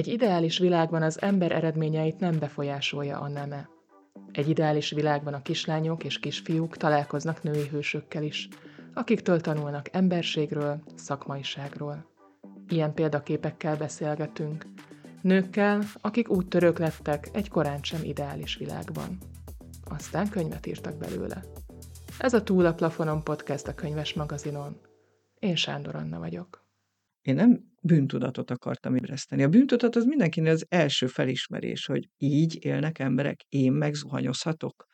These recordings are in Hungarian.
Egy ideális világban az ember eredményeit nem befolyásolja a neme. Egy ideális világban a kislányok és kisfiúk találkoznak női hősökkel is, akiktől tanulnak emberségről, szakmaiságról. Ilyen példaképekkel beszélgetünk. Nőkkel, akik úgy török lettek egy korán sem ideális világban. Aztán könyvet írtak belőle. Ez a Túl a plafonon podcast a könyves magazinon. Én Sándor Anna vagyok. Én nem bűntudatot akartam ébreszteni. A bűntudat az mindenkinek az első felismerés, hogy így élnek emberek, én megzuhanyozhatok,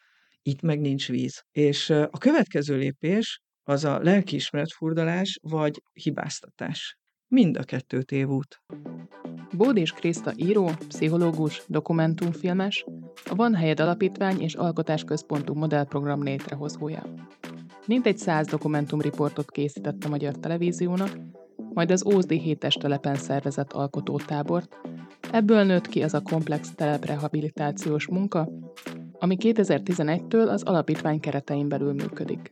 itt meg nincs víz. És a következő lépés az a lelkiismeret furdalás vagy hibáztatás. Mind a kettő tévút. Bód és Kriszta író, pszichológus, dokumentumfilmes, a Van Helyed Alapítvány és Alkotásközpontú modellprogram létrehozója. Mintegy száz dokumentumriportot készített a Magyar Televíziónak, majd az Ózdi hétes telepen szervezett alkotótábort. Ebből nőtt ki az a komplex teleprehabilitációs munka, ami 2011-től az alapítvány keretein belül működik.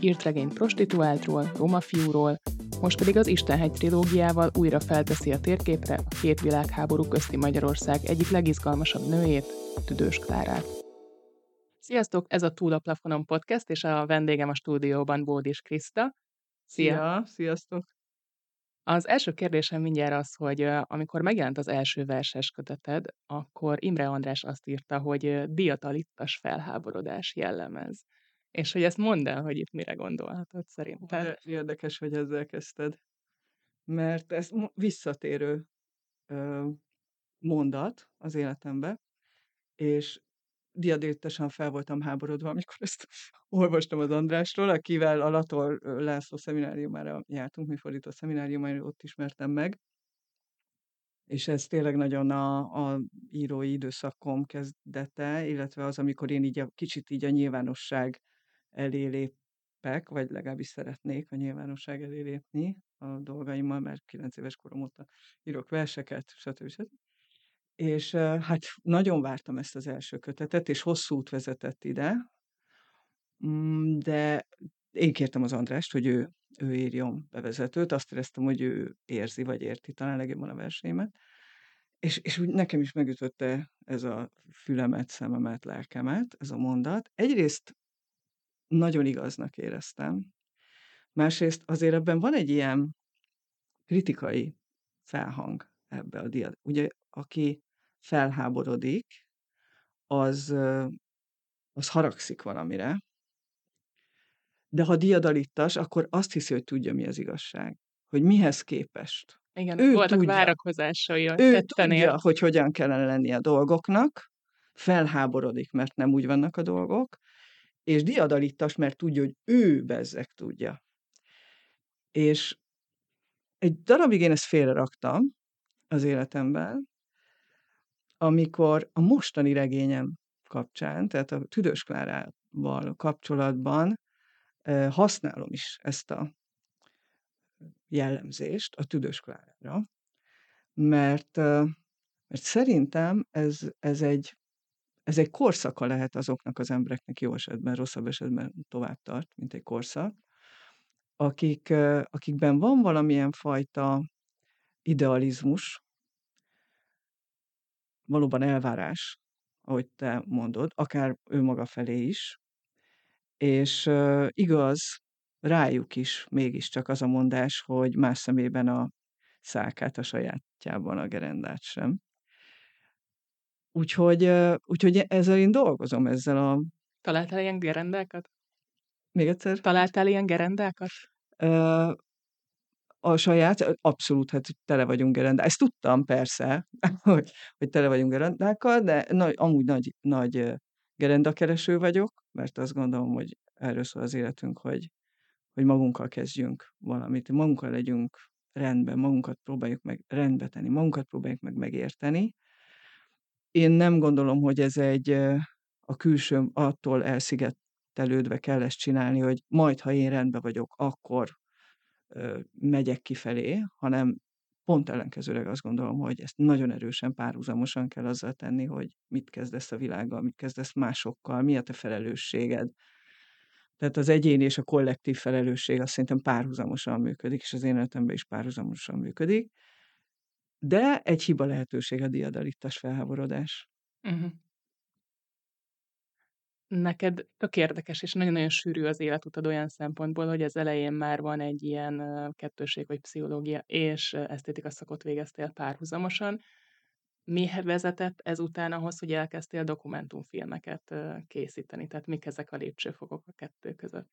Írt regény prostituáltról, roma fiúról, most pedig az Istenhegy trilógiával újra felteszi a térképre a két világháború közti Magyarország egyik legizgalmasabb nőjét, Tüdős Klárát. Sziasztok, ez a Túl a Plafonon podcast, és a vendégem a stúdióban Bódis Kriszta. Szia! Szia, sziasztok! Az első kérdésem mindjárt az, hogy amikor megjelent az első verses köteted, akkor Imre András azt írta, hogy diatalittas felháborodás jellemez. És hogy ezt mondd el, hogy itt mire gondolhatod szerintem. Érdekes, hogy ezzel kezdted. Mert ez visszatérő mondat az életembe, és diadétesen fel voltam háborodva, amikor ezt olvastam az Andrásról, akivel a Lator László szemináriumára jártunk, mi fordító szemináriumára, ott ismertem meg. És ez tényleg nagyon a, a írói időszakom kezdete, illetve az, amikor én így a, kicsit így a nyilvánosság elé lépek, vagy legalábbis szeretnék a nyilvánosság elé lépni a dolgaimmal, mert 9 éves korom óta írok verseket, stb. stb. És hát nagyon vártam ezt az első kötetet, és hosszú út vezetett ide, mm, de én kértem az Andrást, hogy ő, ő írjon bevezetőt, azt éreztem, hogy ő érzi, vagy érti talán legjobban a verseimet. És, és úgy nekem is megütötte ez a fülemet, szememet, lelkemet, ez a mondat. Egyrészt nagyon igaznak éreztem, másrészt azért ebben van egy ilyen kritikai felhang ebbe a diat. Ugye, aki felháborodik, az, az haragszik valamire, de ha diadalittas, akkor azt hiszi, hogy tudja, mi az igazság. Hogy mihez képest. Igen, ő voltak tudja, várakozásai ő tettenél. tudja, hogy hogyan kellene lenni a dolgoknak, felháborodik, mert nem úgy vannak a dolgok, és diadalittas, mert tudja, hogy ő bezzek tudja. És egy darabig én ezt félre raktam az életemben, amikor a mostani regényem kapcsán, tehát a Tüdős Klárával kapcsolatban használom is ezt a jellemzést a Tüdős Klárára, mert, mert szerintem ez, ez, egy, ez egy korszaka lehet azoknak az embereknek jó esetben, rosszabb esetben tovább tart, mint egy korszak, akik, akikben van valamilyen fajta idealizmus, valóban elvárás, ahogy te mondod, akár ő maga felé is, és uh, igaz, rájuk is mégiscsak az a mondás, hogy más szemében a szálkát, a sajátjában a gerendát sem. Úgyhogy, uh, úgyhogy ezzel én dolgozom, ezzel a... Találtál ilyen gerendákat? Még egyszer? Találtál ilyen gerendákat? Uh, a saját, abszolút, hát tele vagyunk gerendák. Ezt tudtam persze, hogy, hogy tele vagyunk gerendákkal, de nagy, amúgy nagy, nagy gerendakereső vagyok, mert azt gondolom, hogy erről szól az életünk, hogy, hogy magunkkal kezdjünk valamit, magunkkal legyünk rendben, magunkat próbáljuk meg rendbe tenni, magunkat próbáljuk meg megérteni. Én nem gondolom, hogy ez egy a külső attól elszigetelődve kell ezt csinálni, hogy majd, ha én rendben vagyok, akkor megyek kifelé, hanem pont ellenkezőleg azt gondolom, hogy ezt nagyon erősen párhuzamosan kell azzal tenni, hogy mit kezdesz a világgal, mit kezdesz másokkal, mi a te felelősséged. Tehát az egyén és a kollektív felelősség azt szerintem párhuzamosan működik, és az én életemben is párhuzamosan működik. De egy hiba lehetőség a diadalittas felháborodás. Uh-huh. Neked tök érdekes, és nagyon-nagyon sűrű az életutad olyan szempontból, hogy az elején már van egy ilyen kettőség, hogy pszichológia és esztétika szakot végeztél párhuzamosan. Mi vezetett ezután ahhoz, hogy elkezdtél dokumentumfilmeket készíteni? Tehát mik ezek a lépcsőfokok a kettő között?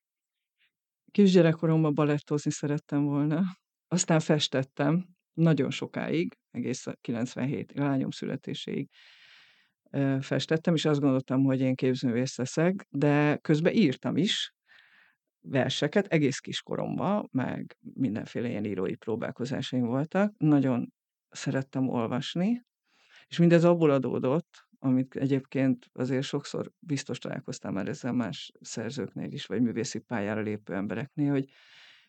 Kisgyerekkoromban balettozni szerettem volna. Aztán festettem nagyon sokáig, egész 97 lányom születéséig festettem, és azt gondoltam, hogy én képzőművész leszek, de közben írtam is verseket, egész kiskoromban, meg mindenféle ilyen írói próbálkozásaim voltak. Nagyon szerettem olvasni, és mindez abból adódott, amit egyébként azért sokszor biztos találkoztam már ezzel más szerzőknél is, vagy művészi pályára lépő embereknél, hogy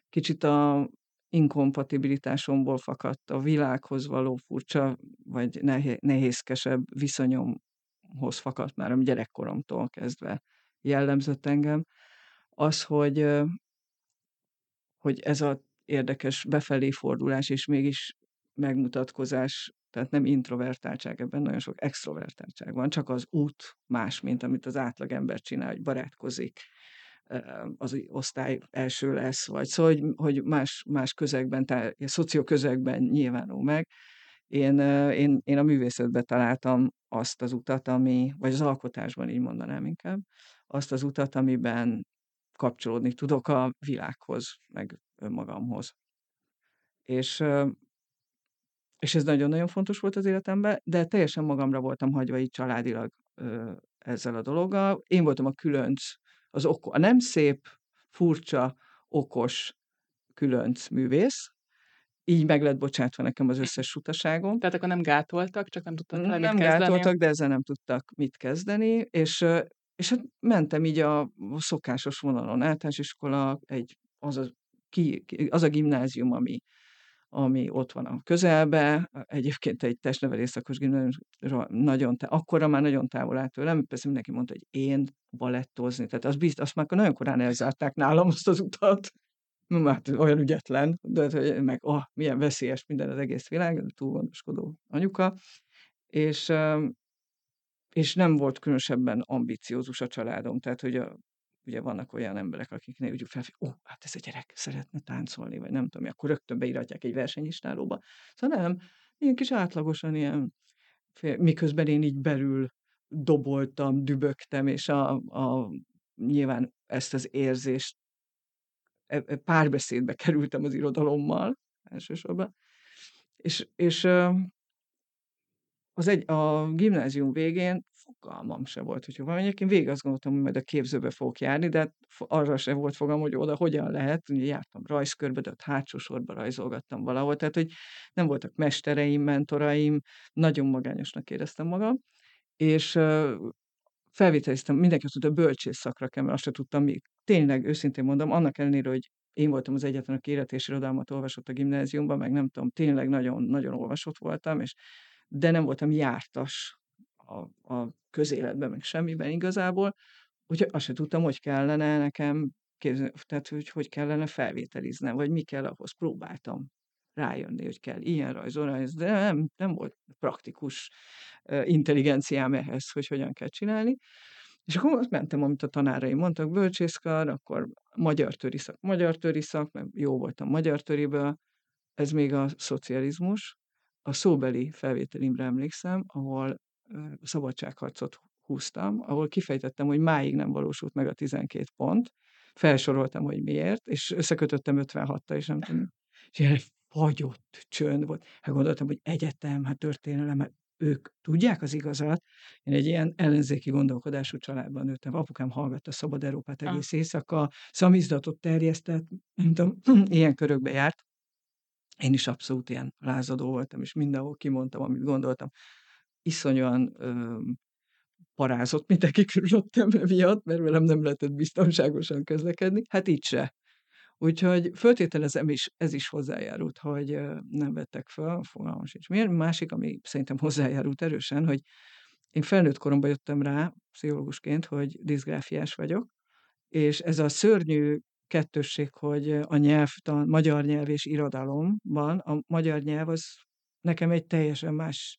kicsit a inkompatibilitásomból fakadt a világhoz való furcsa, vagy nehézkesebb viszonyomhoz fakadt már gyerekkoromtól kezdve jellemzett engem, az, hogy, hogy ez a érdekes befelé fordulás és mégis megmutatkozás, tehát nem introvertáltság, ebben nagyon sok extrovertáltság van, csak az út más, mint amit az átlagember csinál, hogy barátkozik, az osztály első lesz, vagy szóval, hogy, hogy más, más közegben, tehát szocioközegben nyilvánul meg. Én, én, én a művészetben találtam azt az utat, ami, vagy az alkotásban így mondanám inkább, azt az utat, amiben kapcsolódni tudok a világhoz, meg önmagamhoz. És, és ez nagyon-nagyon fontos volt az életemben, de teljesen magamra voltam hagyva így családilag ezzel a dologgal. Én voltam a különc az oko- a nem szép, furcsa, okos különc művész, így meg lett bocsátva nekem az összes utaságom. Tehát akkor nem gátoltak, csak nem tudtak vele Nem gátoltak, de ezzel nem tudtak mit kezdeni, és, és hát mentem így a szokásos vonalon, általános iskola, egy, az, a, ki, az a gimnázium, ami ami ott van a közelbe, egyébként egy testnevelés szakos gimnázium, nagyon, akkora már nagyon távol állt tőlem, persze mindenki mondta, hogy én balettozni, tehát az bizt, azt már nagyon korán elzárták nálam azt az utat, hát olyan ügyetlen, de meg oh, milyen veszélyes minden az egész világ, túl gondoskodó anyuka, és, és nem volt különösebben ambiciózus a családom, tehát hogy a, ugye vannak olyan emberek, akiknél úgy fel, ó, hát ez a gyerek szeretne táncolni, vagy nem tudom, akkor rögtön beiratják egy versenyistálóba. Szóval nem, ilyen kis átlagosan ilyen, miközben én így belül doboltam, dübögtem, és a, a, nyilván ezt az érzést párbeszédbe kerültem az irodalommal elsősorban. És, és az egy, a gimnázium végén fogalmam se volt, hogy hova menjek. Én végig azt gondoltam, hogy majd a képzőbe fogok járni, de arra sem volt fogam, hogy oda hogyan lehet. Ugye jártam rajzkörbe, de ott hátsó sorba rajzolgattam valahol. Tehát, hogy nem voltak mestereim, mentoraim, nagyon magányosnak éreztem magam. És felvételiztem, mindenki azt mondta, bölcsész szakra kell, mert azt sem tudtam még. Tényleg, őszintén mondom, annak ellenére, hogy én voltam az egyetlen, aki élet irodalmat olvasott a gimnáziumban, meg nem tudom, tényleg nagyon, nagyon olvasott voltam, és de nem voltam jártas a, a közéletben, meg semmiben igazából, hogy azt se tudtam, hogy kellene nekem, képzel, tehát hogy, hogy kellene felvételiznem, vagy mi kell ahhoz. Próbáltam rájönni, hogy kell ilyen rajzolni, de nem, nem volt praktikus intelligenciám ehhez, hogy hogyan kell csinálni. És akkor ott mentem, amit a tanáraim mondtak, bölcsészkar, akkor magyar töriszak, magyar töriszak, mert jó voltam magyar töriből, ez még a szocializmus, a szóbeli felvételimre emlékszem, ahol szabadságharcot húztam, ahol kifejtettem, hogy máig nem valósult meg a 12 pont, felsoroltam, hogy miért, és összekötöttem 56-ta, és nem tudom, és ilyen fagyott csönd volt. Hát gondoltam, hogy egyetem, hát történelem, hát ők tudják az igazat. Én egy ilyen ellenzéki gondolkodású családban nőttem. Apukám hallgatta Szabad Európát ah. egész éjszaka, szamizdatot terjesztett, nem tudom, ilyen körökbe járt. Én is abszolút ilyen lázadó voltam, és mindenhol kimondtam, amit gondoltam. Iszonyúan ö, parázott mindenki körülöttem miatt, mert velem nem lehetett biztonságosan közlekedni. Hát így se. Úgyhogy föltételezem is, ez is hozzájárult, hogy nem vettek fel, fogalmas is. miért. Másik, ami szerintem hozzájárult erősen, hogy én felnőtt koromban jöttem rá, pszichológusként, hogy diszgráfiás vagyok, és ez a szörnyű kettősség, hogy a nyelvtan, magyar nyelv és irodalomban a magyar nyelv az nekem egy teljesen más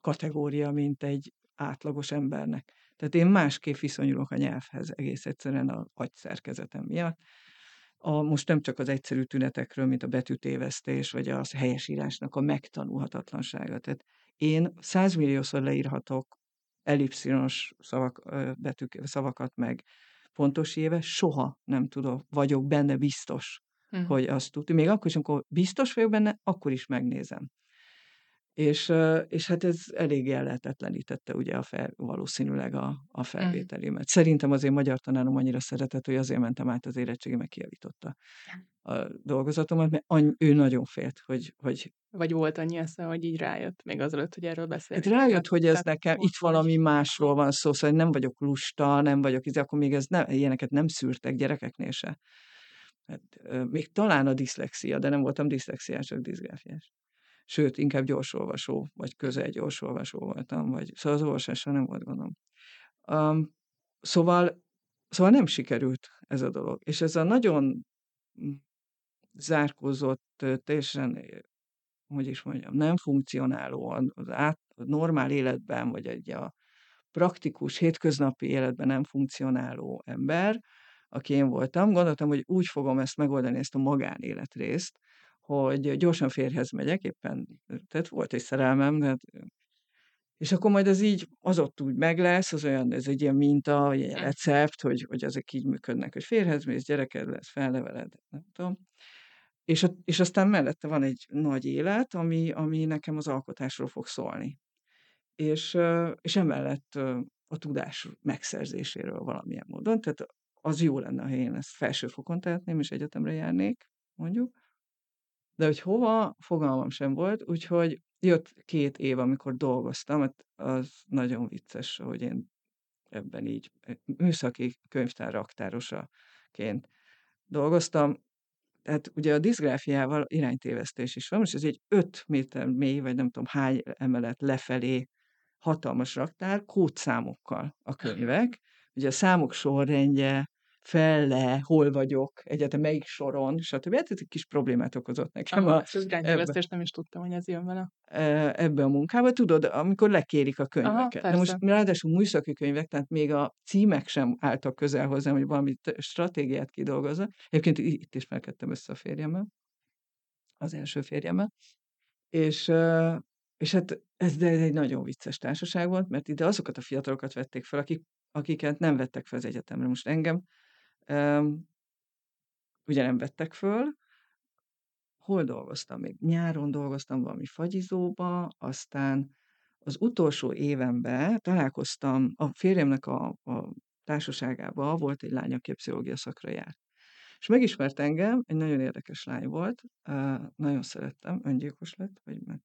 kategória, mint egy átlagos embernek. Tehát én másképp viszonyulok a nyelvhez egész egyszerűen a agyszerkezetem miatt. A, most nem csak az egyszerű tünetekről, mint a betűtévesztés, vagy a helyesírásnak a megtanulhatatlansága. Tehát én százmilliószor leírhatok ellipszinos szavak, betűk, szavakat, meg pontos éve, soha nem tudok, vagyok benne biztos, uh-huh. hogy azt tudja. Még akkor is, amikor biztos vagyok benne, akkor is megnézem. És, és hát ez elég lehetetlenítette ugye a fel, valószínűleg a, a mm. felvételimet. Szerintem azért magyar tanárom annyira szeretett, hogy azért mentem át az érettségi, meg kijavította a dolgozatomat, mert any, ő nagyon félt, hogy, hogy vagy volt annyi esze, hogy így rájött, még azelőtt, hogy erről beszélt. Hát rájött, hogy ez nekem, itt valami másról van szó, szóval nem vagyok lusta, nem vagyok, izé, akkor még ez nem, ilyeneket nem szűrtek gyerekeknél se. Hát, még talán a diszlexia, de nem voltam diszlexiás, csak diszgráfiás sőt, inkább gyorsolvasó, vagy közel gyorsolvasó voltam, vagy szóval az olvasásra nem volt gondom. Um, szóval, szóval nem sikerült ez a dolog. És ez a nagyon mm, zárkózott, teljesen, hogy is mondjam, nem funkcionáló az át, a normál életben, vagy egy a praktikus, hétköznapi életben nem funkcionáló ember, aki én voltam, gondoltam, hogy úgy fogom ezt megoldani, ezt a magánéletrészt, hogy gyorsan férhez megyek, éppen, tehát volt egy szerelmem, de hát, és akkor majd ez így, az ott úgy meg lesz, az olyan, ez egy ilyen minta, egy ilyen recept, hogy, hogy ezek így működnek, hogy férhez mész, gyereked lesz, felneveled, nem tudom. És, a, és aztán mellette van egy nagy élet, ami, ami nekem az alkotásról fog szólni. És, és emellett a tudás megszerzéséről valamilyen módon. Tehát az jó lenne, ha én ezt felsőfokon tehetném, és egyetemre járnék, mondjuk. De hogy hova, fogalmam sem volt, úgyhogy jött két év, amikor dolgoztam, hát az nagyon vicces, hogy én ebben így műszaki könyvtár raktárosaként dolgoztam. Tehát ugye a diszgráfiával iránytévesztés is van, most ez egy 5 méter mély, vagy nem tudom hány emelet lefelé hatalmas raktár, kódszámokkal a könyvek. Ugye a számok sorrendje, felle, hol vagyok, egyetem melyik soron, stb. Hát ez egy kis problémát okozott nekem. Aha, a, ez ebbe, nem is tudtam, hogy ez jön vele. E, ebbe a munkába, tudod, amikor lekérik a könyveket. Aha, De most ráadásul műszaki könyvek, tehát még a címek sem álltak közel hozzám, hogy valami stratégiát kidolgozza. Egyébként itt is felkedtem össze a férjemmel, az első férjemmel. És, és hát ez de egy nagyon vicces társaság volt, mert ide azokat a fiatalokat vették fel, akik, akiket nem vettek fel az egyetemre. Most engem ugye nem vettek föl. Hol dolgoztam még? Nyáron dolgoztam valami fagyizóba, aztán az utolsó évemben találkoztam a férjemnek a, a társaságában, volt egy lány, aki a pszichológia szakra járt. És megismert engem, egy nagyon érdekes lány volt, nagyon szerettem, öngyilkos lett, vagy meg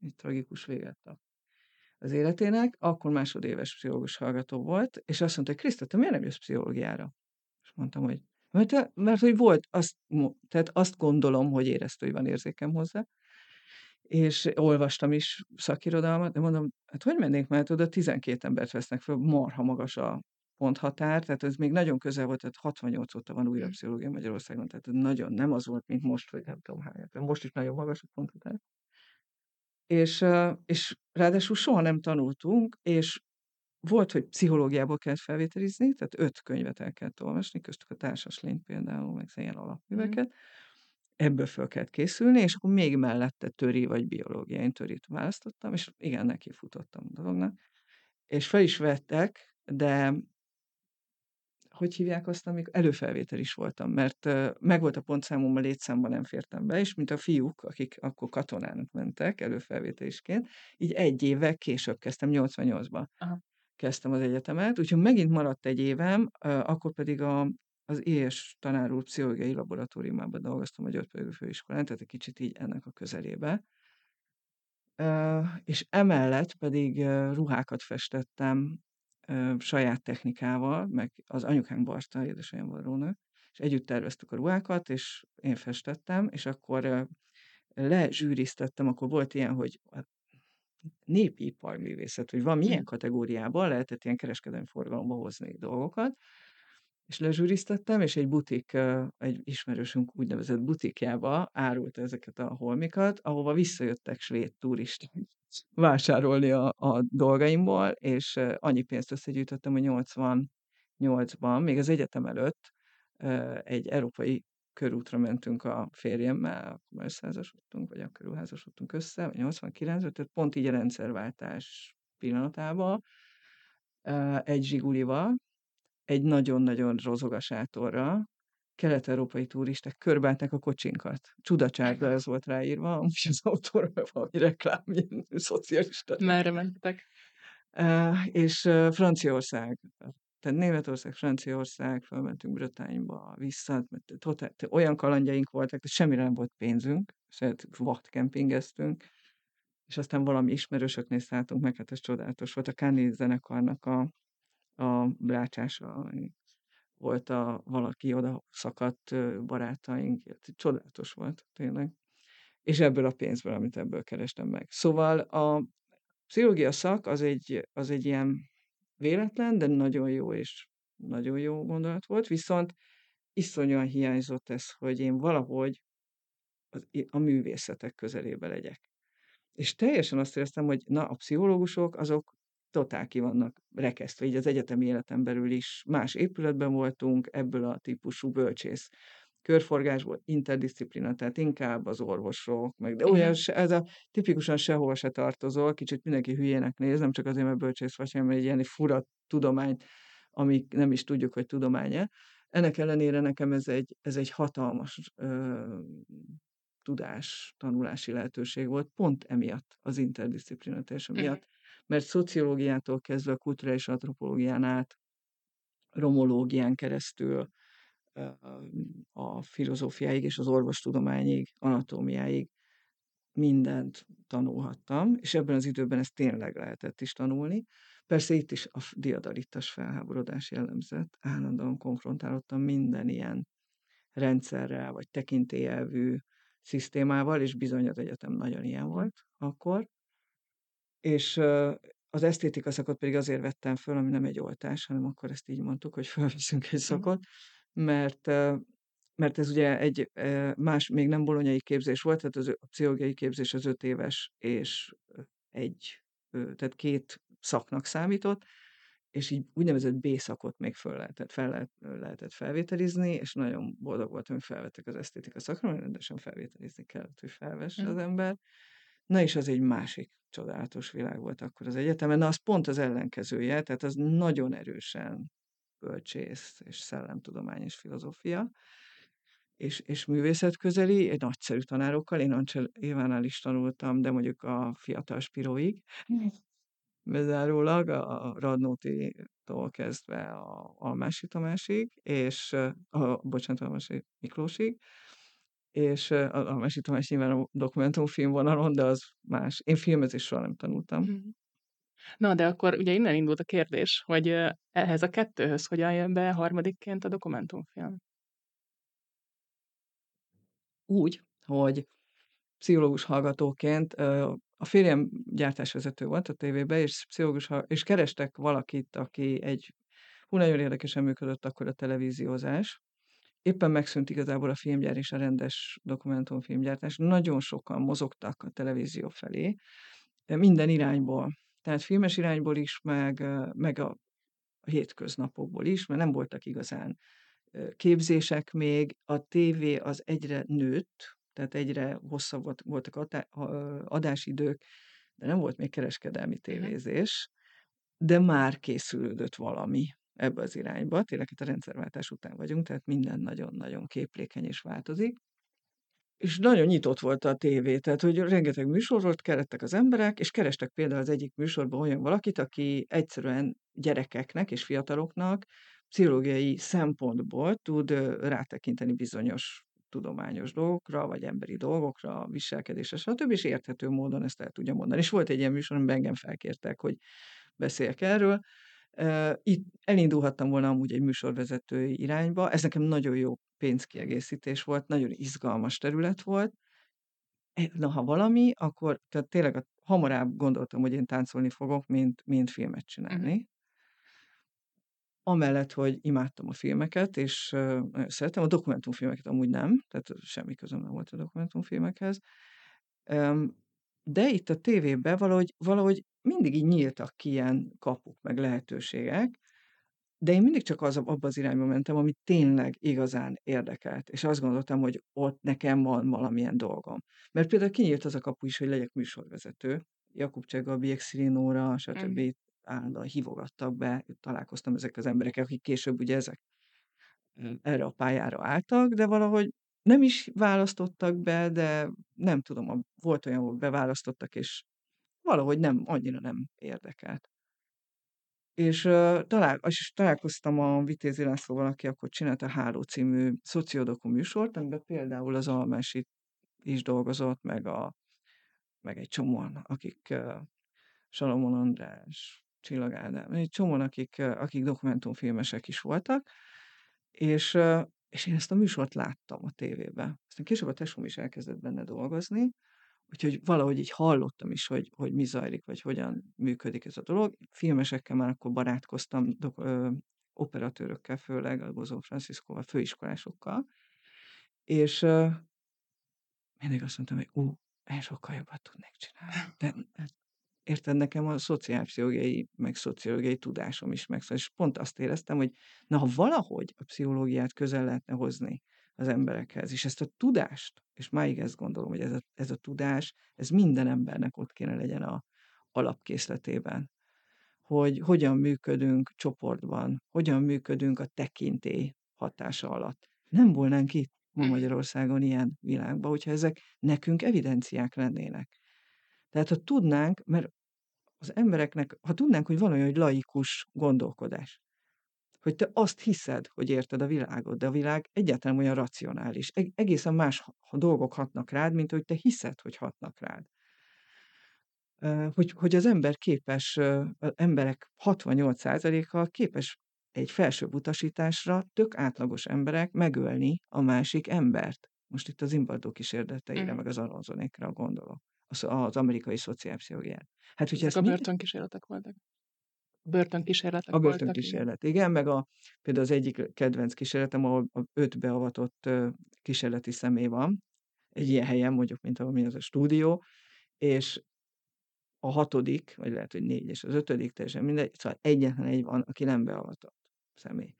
egy tragikus véget a az életének, akkor másodéves pszichológus hallgató volt, és azt mondta, hogy Kriszta, te miért nem jössz pszichológiára? Mondtam, hogy mert, mert hogy volt, azt, tehát azt gondolom, hogy érezte, hogy van érzékem hozzá, és olvastam is szakirodalmat, de mondom, hát hogy mennék, mert oda 12 embert vesznek föl, marha magas a ponthatár, tehát ez még nagyon közel volt, tehát 68 óta van újra hm. pszichológia Magyarországon, tehát nagyon nem az volt, mint most, hogy nem tudom hány, most is nagyon magas a ponthatár. És, és ráadásul soha nem tanultunk, és volt, hogy pszichológiából kellett felvételizni, tehát öt könyvet el kellett olvasni, köztük a társas lényt például, meg ilyen alapműveket. Mm. Ebből föl kellett készülni, és akkor még mellette töri vagy biológia. Én törit választottam, és igen, neki futottam a dolognak. És fel is vettek, de hogy hívják azt, amikor előfelvétel is voltam, mert uh, meg volt a pontszámom, a létszámban nem fértem be, és mint a fiúk, akik akkor katonának mentek előfelvételisként, így egy évvel később kezdtem, 88-ban. Aha kezdtem az egyetemet, úgyhogy megint maradt egy évem, akkor pedig a, az és tanár úr pszichológiai laboratóriumában dolgoztam a György főiskolán, tehát egy kicsit így ennek a közelébe. És emellett pedig ruhákat festettem saját technikával, meg az anyukánk Barta, édesanyám varrónő, és együtt terveztük a ruhákat, és én festettem, és akkor lezsűriztettem, akkor volt ilyen, hogy népi iparművészet, hogy van milyen kategóriában lehetett ilyen kereskedelmi forgalomba hozni dolgokat, és lezsűriztettem, és egy butik, egy ismerősünk úgynevezett butikjába árulta ezeket a holmikat, ahova visszajöttek svéd turisták vásárolni a, a dolgaimból, és annyi pénzt összegyűjtöttem, hogy 88-ban, még az egyetem előtt egy európai körútra mentünk a férjemmel, akkor összeházasodtunk, vagy akkor házasodtunk össze, vagy 89 tehát pont így a rendszerváltás pillanatában, egy zsigulival, egy nagyon-nagyon rozog sátorra, kelet-európai turisták körbálták a kocsinkat. Csudacságra ez volt ráírva, és az autóra valami reklám, ilyen szocialista. Merre mentek? Uh, és uh, Franciaország, tehát Németország, Franciaország, felmentünk Bretányba, vissza, totál, olyan kalandjaink voltak, hogy semmire nem volt pénzünk, sőt, kempingeztünk, és aztán valami ismerősöknél szálltunk meg, hát ez csodálatos volt. A Kani zenekarnak a a brácsása volt a valaki oda szakadt barátaink, csodálatos volt tényleg. És ebből a pénzből, amit ebből kerestem meg. Szóval a pszichológia szak az egy, az egy ilyen véletlen, de nagyon jó és nagyon jó gondolat volt, viszont iszonyúan hiányzott ez, hogy én valahogy a művészetek közelébe legyek. És teljesen azt éreztem, hogy na, a pszichológusok azok totál ki vannak rekesztve, így az egyetemi életen belül is más épületben voltunk, ebből a típusú bölcsész körforgásból, interdisziplina, tehát inkább az orvosok, meg de olyan, ez a tipikusan sehova se tartozol, kicsit mindenki hülyének néz, nem csak azért, mert bölcsész vagy, hanem egy ilyen fura tudomány, amik nem is tudjuk, hogy tudománya. Ennek ellenére nekem ez egy, ez egy hatalmas ö, tudás, tanulási lehetőség volt, pont emiatt, az interdisziplinatása miatt. Mert szociológiától kezdve a kulturális antropológián át, romológián keresztül, a filozófiáig és az orvostudományig, anatómiáig mindent tanulhattam, és ebben az időben ezt tényleg lehetett is tanulni. Persze itt is a diadalittas felháborodás jellemzett, állandóan konfrontálottam minden ilyen rendszerrel, vagy tekintélyelvű szisztémával, és bizony az egyetem nagyon ilyen volt akkor. És az esztétika szakot pedig azért vettem föl, ami nem egy oltás, hanem akkor ezt így mondtuk, hogy fölveszünk egy szakot, mert mert ez ugye egy más, még nem bolonyai képzés volt, tehát az, a pszichológiai képzés az öt éves, és egy, tehát két szaknak számított, és így úgynevezett B szakot még föl lehetett, fel lehet, lehetett felvételizni, és nagyon boldog voltam, hogy felvettek az esztétika szakra, mert rendesen felvételizni kellett, hogy felvesse mm. az ember. Na és az egy másik csodálatos világ volt akkor az egyetemen. Na az pont az ellenkezője, tehát az nagyon erősen bölcsész és szellemtudomány és filozófia és, és művészet közeli, egy nagyszerű tanárokkal, én Ancsel Évánál is tanultam, de mondjuk a fiatal Spiróig, bezárólag a Radnóti-tól kezdve a Almási Tamásig, és a, bocsánat, Almási Miklósig, és a, a Mesi Tamás nyilván a dokumentumfilm vonalon, de az más. Én filmezést soha nem tanultam. Mhm. Na, de akkor ugye innen indult a kérdés, hogy ehhez a kettőhöz hogyan jön be harmadikként a dokumentumfilm? Úgy, hogy pszichológus hallgatóként a férjem gyártásvezető volt a tévébe, és pszichológus, és kerestek valakit, aki egy, hú, nagyon érdekesen működött akkor a televíziózás, éppen megszűnt igazából a filmgyár és a rendes dokumentumfilmgyártás. Nagyon sokan mozogtak a televízió felé, minden irányból. Tehát filmes irányból is, meg, meg a hétköznapokból is, mert nem voltak igazán képzések még. A tévé az egyre nőtt, tehát egyre hosszabb volt, voltak adásidők, de nem volt még kereskedelmi tévézés, de már készülődött valami ebbe az irányba. Tényleg itt a rendszerváltás után vagyunk, tehát minden nagyon-nagyon képlékeny és változik. És nagyon nyitott volt a tévé, tehát hogy rengeteg műsorot kerettek az emberek, és kerestek például az egyik műsorban olyan valakit, aki egyszerűen gyerekeknek és fiataloknak pszichológiai szempontból tud rátekinteni bizonyos tudományos dolgokra, vagy emberi dolgokra, viselkedésre, stb. és érthető módon ezt el tudja mondani. És volt egy ilyen műsor, amiben engem felkértek, hogy beszéljek erről, itt elindulhattam volna amúgy egy műsorvezetői irányba, ez nekem nagyon jó pénzkiegészítés volt, nagyon izgalmas terület volt. E, na, ha valami, akkor tehát tényleg a, hamarabb gondoltam, hogy én táncolni fogok, mint, mint filmet csinálni. Uh-huh. amellett, hogy imádtam a filmeket, és nagyon szeretem, a dokumentumfilmeket amúgy nem, tehát semmi közöm nem volt a dokumentumfilmekhez. Öm, de itt a tévében valahogy, valahogy mindig így nyíltak ki ilyen kapuk, meg lehetőségek, de én mindig csak az, abba az irányba mentem, ami tényleg igazán érdekelt, és azt gondoltam, hogy ott nekem van valamilyen dolgom. Mert például kinyílt az a kapu is, hogy legyek műsorvezető. Jakub Csegabi, Exili stb. Mm. állandóan hívogattak be, találkoztam ezek az emberekkel, akik később ugye ezek erre a pályára álltak, de valahogy nem is választottak be, de nem tudom, volt olyan, hogy beválasztottak, és valahogy nem, annyira nem érdekelt. És, talál és találkoztam a Vitézi Lászlóval, aki akkor csinált a Háló című szociodoku műsort, amiben például az Almási is dolgozott, meg a meg egy csomóan, akik, ö, Salamon András, Csillag Ádám, egy csomóan, akik, akik dokumentumfilmesek is voltak, és, és én ezt a műsort láttam a tévében. Aztán később a tesóm is elkezdett benne dolgozni, Úgyhogy valahogy így hallottam is, hogy, hogy mi zajlik, vagy hogyan működik ez a dolog. Filmesekkel már akkor barátkoztam, dok, ö, operatőrökkel főleg, a Bozó Franciscoval, főiskolásokkal, és ö, mindig azt mondtam, hogy ú, én sokkal jobbat tudnék csinálni. De hát, érted, nekem a szociálpszichológiai, meg szociológiai tudásom is megszól, és pont azt éreztem, hogy na, ha valahogy a pszichológiát közel lehetne hozni az emberekhez, és ezt a tudást, és máig ezt gondolom, hogy ez a, ez a tudás, ez minden embernek ott kéne legyen a alapkészletében, hogy hogyan működünk csoportban, hogyan működünk a tekintély hatása alatt. Nem volnánk itt ma. Magyarországon ilyen világban, hogyha ezek nekünk evidenciák lennének. Tehát ha tudnánk, mert az embereknek, ha tudnánk, hogy van olyan, hogy laikus gondolkodás, hogy te azt hiszed, hogy érted a világot, de a világ egyáltalán olyan racionális. Eg- egészen más dolgok hatnak rád, mint hogy te hiszed, hogy hatnak rád. Hogy, hogy az ember képes, az emberek 68%-a képes egy felsőbb utasításra tök átlagos emberek megölni a másik embert. Most itt az Zimbabwe kísérleteire, Mhm. meg az Amazonékra gondolok. Az, az amerikai szociálpszichológiára. Hát, hogyha Ezek ezt a börtönkísérletek voltak. Börtönkísérletek A voltak, igen. börtönkísérlet, meg a például az egyik kedvenc kísérletem, ahol a 5 beavatott, kísérleti személy van, egy ilyen helyen, mondjuk, mint ahol mi az a stúdió, és a hatodik, vagy lehet, hogy 4 és az ötödik, teljesen mindegy, szóval egyetlen egy van, aki nem beavatott személy.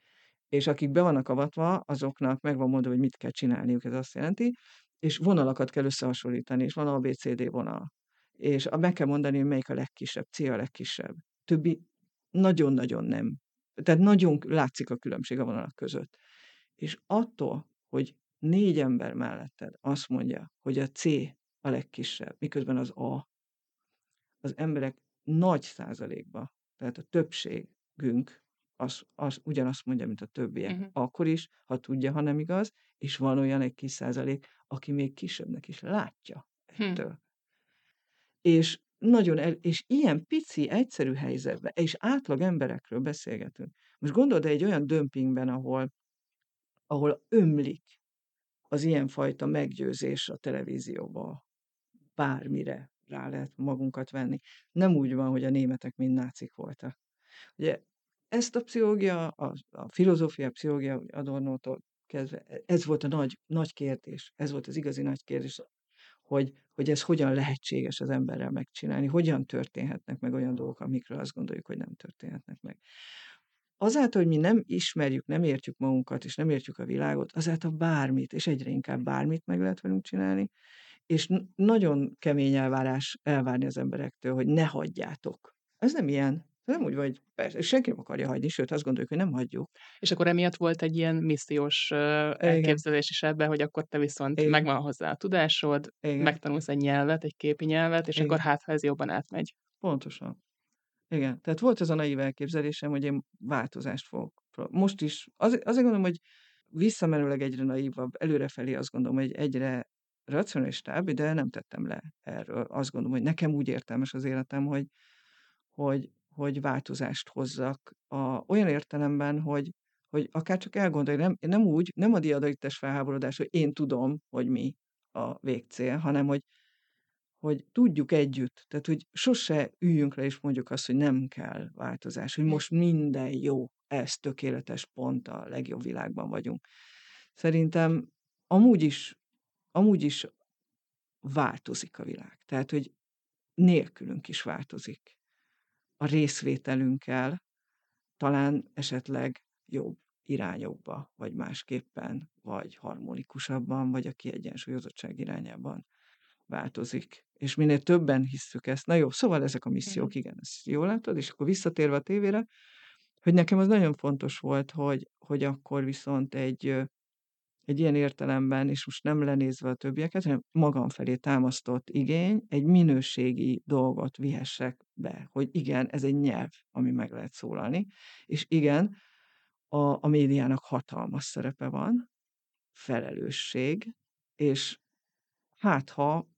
És akik be vannak avatva, azoknak meg van mondva, hogy mit kell csinálniuk, ez azt jelenti, és vonalakat kell összehasonlítani, és van ABCD vonal. És meg kell mondani, hogy melyik a legkisebb, C a legkisebb. Többi nagyon-nagyon nem. Tehát nagyon látszik a különbség a vonalak között. És attól, hogy négy ember melletted azt mondja, hogy a C a legkisebb, miközben az A, az emberek nagy százalékban, tehát a többségünk az, az ugyanazt mondja, mint a többiek. Mhm. Akkor is, ha tudja, ha nem igaz, és van olyan egy kis százalék, aki még kisebbnek is látja Hm. ettől. És nagyon el, és ilyen pici, egyszerű helyzetben, és átlag emberekről beszélgetünk. Most gondold egy olyan dömpingben, ahol, ahol ömlik az ilyenfajta meggyőzés a televízióba, bármire rá lehet magunkat venni. Nem úgy van, hogy a németek mind nácik voltak. Ugye ezt a pszichológia, a, a filozófia, a pszichológia Adornótól kezdve, e- ez volt a nagy, nagy kérdés, ez volt az igazi nagy kérdés, hogy, hogy ez hogyan lehetséges az emberrel megcsinálni, hogyan történhetnek meg olyan dolgok, amikről azt gondoljuk, hogy nem történhetnek meg. Azáltal, hogy mi nem ismerjük, nem értjük magunkat, és nem értjük a világot, azáltal bármit, és egyre inkább bármit meg lehet velünk csinálni, és nagyon kemény elvárás elvárni az emberektől, hogy ne hagyjátok. Ez nem ilyen. Nem úgy van, hogy persze, senki nem akarja hagyni, sőt azt gondoljuk, hogy nem hagyjuk. És akkor emiatt volt egy ilyen missziós elképzelés is ebben, hogy akkor te viszont igen, megvan hozzá a tudásod, igen, megtanulsz egy nyelvet, egy képi nyelvet, és akkor igen, hát, ha ez jobban átmegy. pontosan. Igen, tehát volt ez a naív elképzelésem, hogy én változást fogok. Most is, az, azért gondolom, hogy visszamenőleg egyre naívabb, előrefelé azt gondolom, hogy egyre racionalistább, de nem tettem le erről. Azt gondolom, hogy nekem úgy értelmes az életem, hogy, hogy, hogy változást hozzak a, olyan értelemben, hogy, hogy akár csak elgondolj, nem, nem úgy, nem a diadaites felháborodás, hogy én tudom, hogy mi a végcél, hanem hogy hogy tudjuk együtt, tehát hogy sose üljünk le és mondjuk azt, hogy nem kell változás, hogy most minden jó, ez tökéletes pont, a legjobb világban vagyunk. Szerintem amúgy is amúgy is változik a világ. Tehát, hogy nélkülünk is változik. A részvételünkkel talán esetleg jobb irányokba, vagy másképpen, vagy harmonikusabban, vagy a kiegyensúlyozottság irányában változik. És minél többen hisszük ezt, na jó, szóval ezek a missziók, igen, ezt jól látod, és akkor visszatérve a tévére, hogy nekem az nagyon fontos volt, hogy, hogy akkor viszont egy, egy ilyen értelemben, és most nem lenézve a többieket, hanem magam felé támasztott igény, egy minőségi dolgot vihessek be, hogy igen, ez egy nyelv, ami meg lehet szólalni, és igen, a, a médiának hatalmas szerepe van, felelősség, és hát ha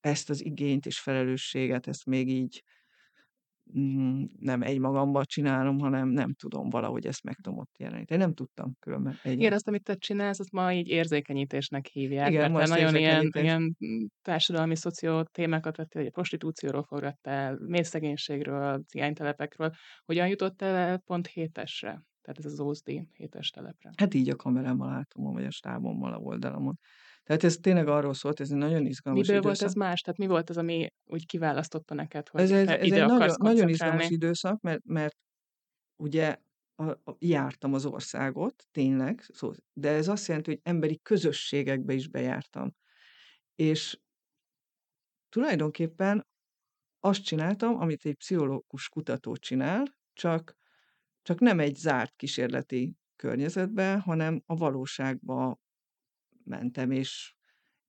ezt az igényt és felelősséget, ezt még így mm, nem egymagamban csinálom, hanem nem tudom, valahogy ezt meg tudom ott jeleníteni. Nem tudtam különben. Igen, Igen. azt, amit te csinálsz, azt ma így érzékenyítésnek hívják, Igen, mert nagyon ilyen, ilyen mm, társadalmi szoció témákat vettél, ugye prostitúcióról forgattál, mélyszegénységről, cigánytelepekről. Hogyan jutottál el pont hétesre? Tehát ez az Ózdi hétes telepre. Hát így a kamerámmal látom, vagy a stábommal a oldalamon. Tehát ez tényleg arról szólt, ez egy nagyon izgalmas Miből volt időszak. ez más? Tehát mi volt az, ami úgy kiválasztotta neked, hogy Ez, ez, ez ide egy nagyon, nagyon izgalmas időszak, mert, mert ugye a, a, jártam az országot, tényleg, szó, de ez azt jelenti, hogy emberi közösségekbe is bejártam. És tulajdonképpen azt csináltam, amit egy pszichológus kutató csinál, csak, csak nem egy zárt kísérleti környezetbe, hanem a valóságba mentem, és,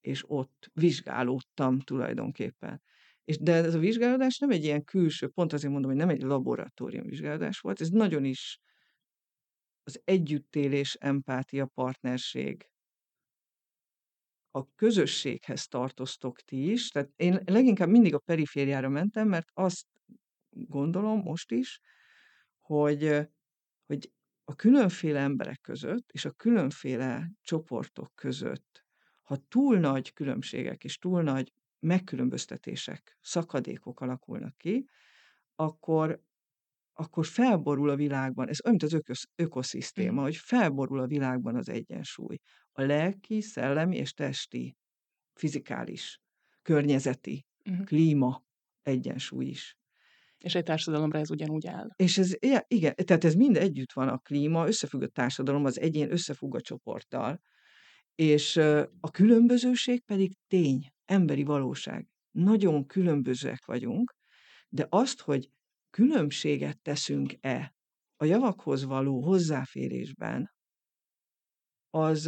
és ott vizsgálódtam tulajdonképpen. És, de ez a vizsgálódás nem egy ilyen külső, pont azért mondom, hogy nem egy laboratórium vizsgálódás volt, ez nagyon is az együttélés, empátia, partnerség, a közösséghez tartoztok ti is, tehát én leginkább mindig a perifériára mentem, mert azt gondolom most is, hogy, hogy a különféle emberek között és a különféle csoportok között, ha túl nagy különbségek és túl nagy megkülönböztetések, szakadékok alakulnak ki, akkor, akkor felborul a világban, ez olyan, mint az ökosz, Mhm. ökoszisztéma, hogy felborul a világban az egyensúly. A lelki, szellemi és testi, fizikális, környezeti, Mhm. klíma egyensúly is. És egy társadalomra ez ugyanúgy áll. És ez, igen, tehát ez mind együtt van, a klíma, összefügg a társadalom, az egyén összefügg a csoporttal, és a különbözőség pedig tény, emberi valóság. Nagyon különbözőek vagyunk, de azt, hogy különbséget teszünk-e a javakhoz való hozzáférésben, az,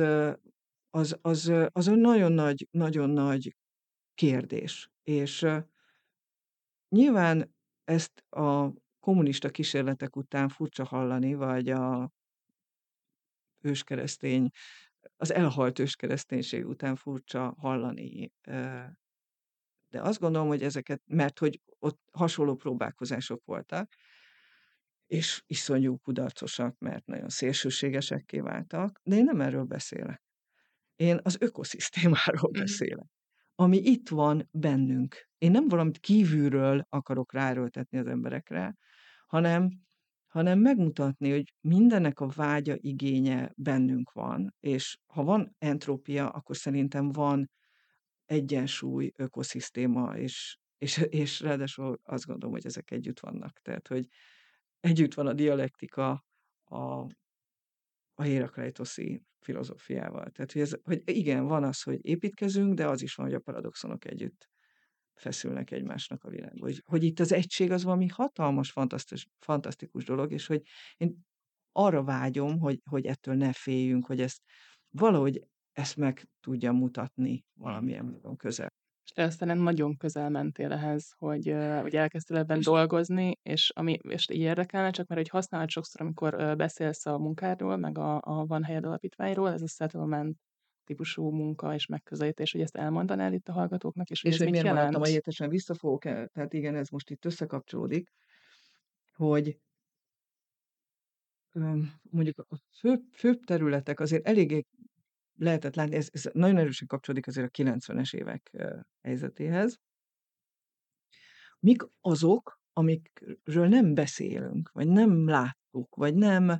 az, az, az egy nagyon nagy, nagyon nagy kérdés. És nyilván ezt a kommunista kísérletek után furcsa hallani, vagy a őskeresztény, az elhalt őskereszténység után furcsa hallani. De azt gondolom, hogy ezeket, mert hogy ott hasonló próbálkozások voltak, és iszonyú kudarcosak, mert nagyon szélsőségesekké váltak, de én nem erről beszélek. Én az ökoszisztémáról Mhm. beszélek, ami itt van bennünk. Én nem valamit kívülről akarok ráerőltetni az emberekre, hanem, hanem megmutatni, hogy mindennek a vágya, igénye bennünk van, és ha van entrópia, akkor szerintem van egyensúly, ökoszisztéma, és, és, és ráadásul azt gondolom, hogy ezek együtt vannak. Tehát, hogy együtt van a dialektika a, a hérakleitoszi filozófiával. Tehát, hogy, ez, hogy igen, van az, hogy építkezünk, de az is van, hogy a paradoxonok együtt feszülnek egymásnak a világba. Hogy, hogy itt az egység az valami hatalmas, fantasztikus, fantasztikus dolog, és hogy én arra vágyom, hogy, hogy ettől ne féljünk, hogy ezt valahogy ezt meg tudja mutatni valamilyen módon közel. És te aztán nagyon közel mentél ehhez, hogy, hogy elkezdtél ebben És- dolgozni, és, ami, és így érdekelne, csak mert hogy használod sokszor, amikor beszélsz a munkádról, meg a, a Van Helyed Alapítványról, ez a settlement típusú munka és megközelítés, hogy ezt elmondanál itt a hallgatóknak, és hogy És hogy mit miért maradtam a jelent? hétesen, vissza fogok el, tehát igen, ez most itt összekapcsolódik, hogy mondjuk a főbb, főbb területek azért eléggé lehetett látni, ez, ez nagyon erősen kapcsolódik azért a 90-es évek helyzetéhez, mik azok, amikről nem beszélünk, vagy nem láttuk, vagy nem,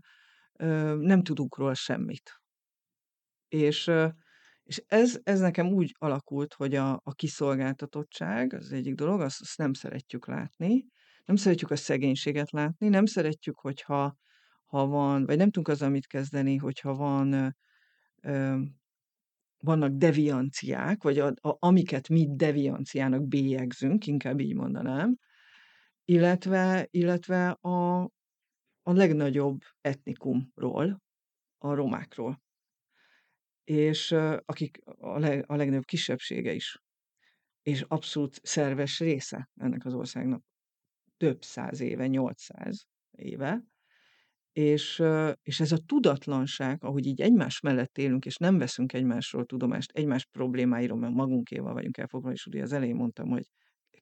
nem tudunk róla semmit. És, és ez, ez nekem úgy alakult, hogy a, a kiszolgáltatottság az egyik dolog, azt, azt nem szeretjük látni, nem szeretjük a szegénységet látni, nem szeretjük, hogyha ha van, vagy nem tudunk azzal mit kezdeni, hogyha van, vannak devianciák, vagy a, a, amiket mi devianciának bélyegzünk, inkább így mondanám, illetve, illetve a, a legnagyobb etnikumról, a romákról. És akik a, leg, a legnagyobb kisebbsége is, és abszolút szerves része ennek az országnak. Több száz éve, 800 éve. És, és ez a tudatlanság, ahogy így egymás mellett élünk, és nem veszünk egymásról tudomást, egymás problémáiról, mert magunkéval vagyunk elfoglalva, és ugye az elején mondtam, hogy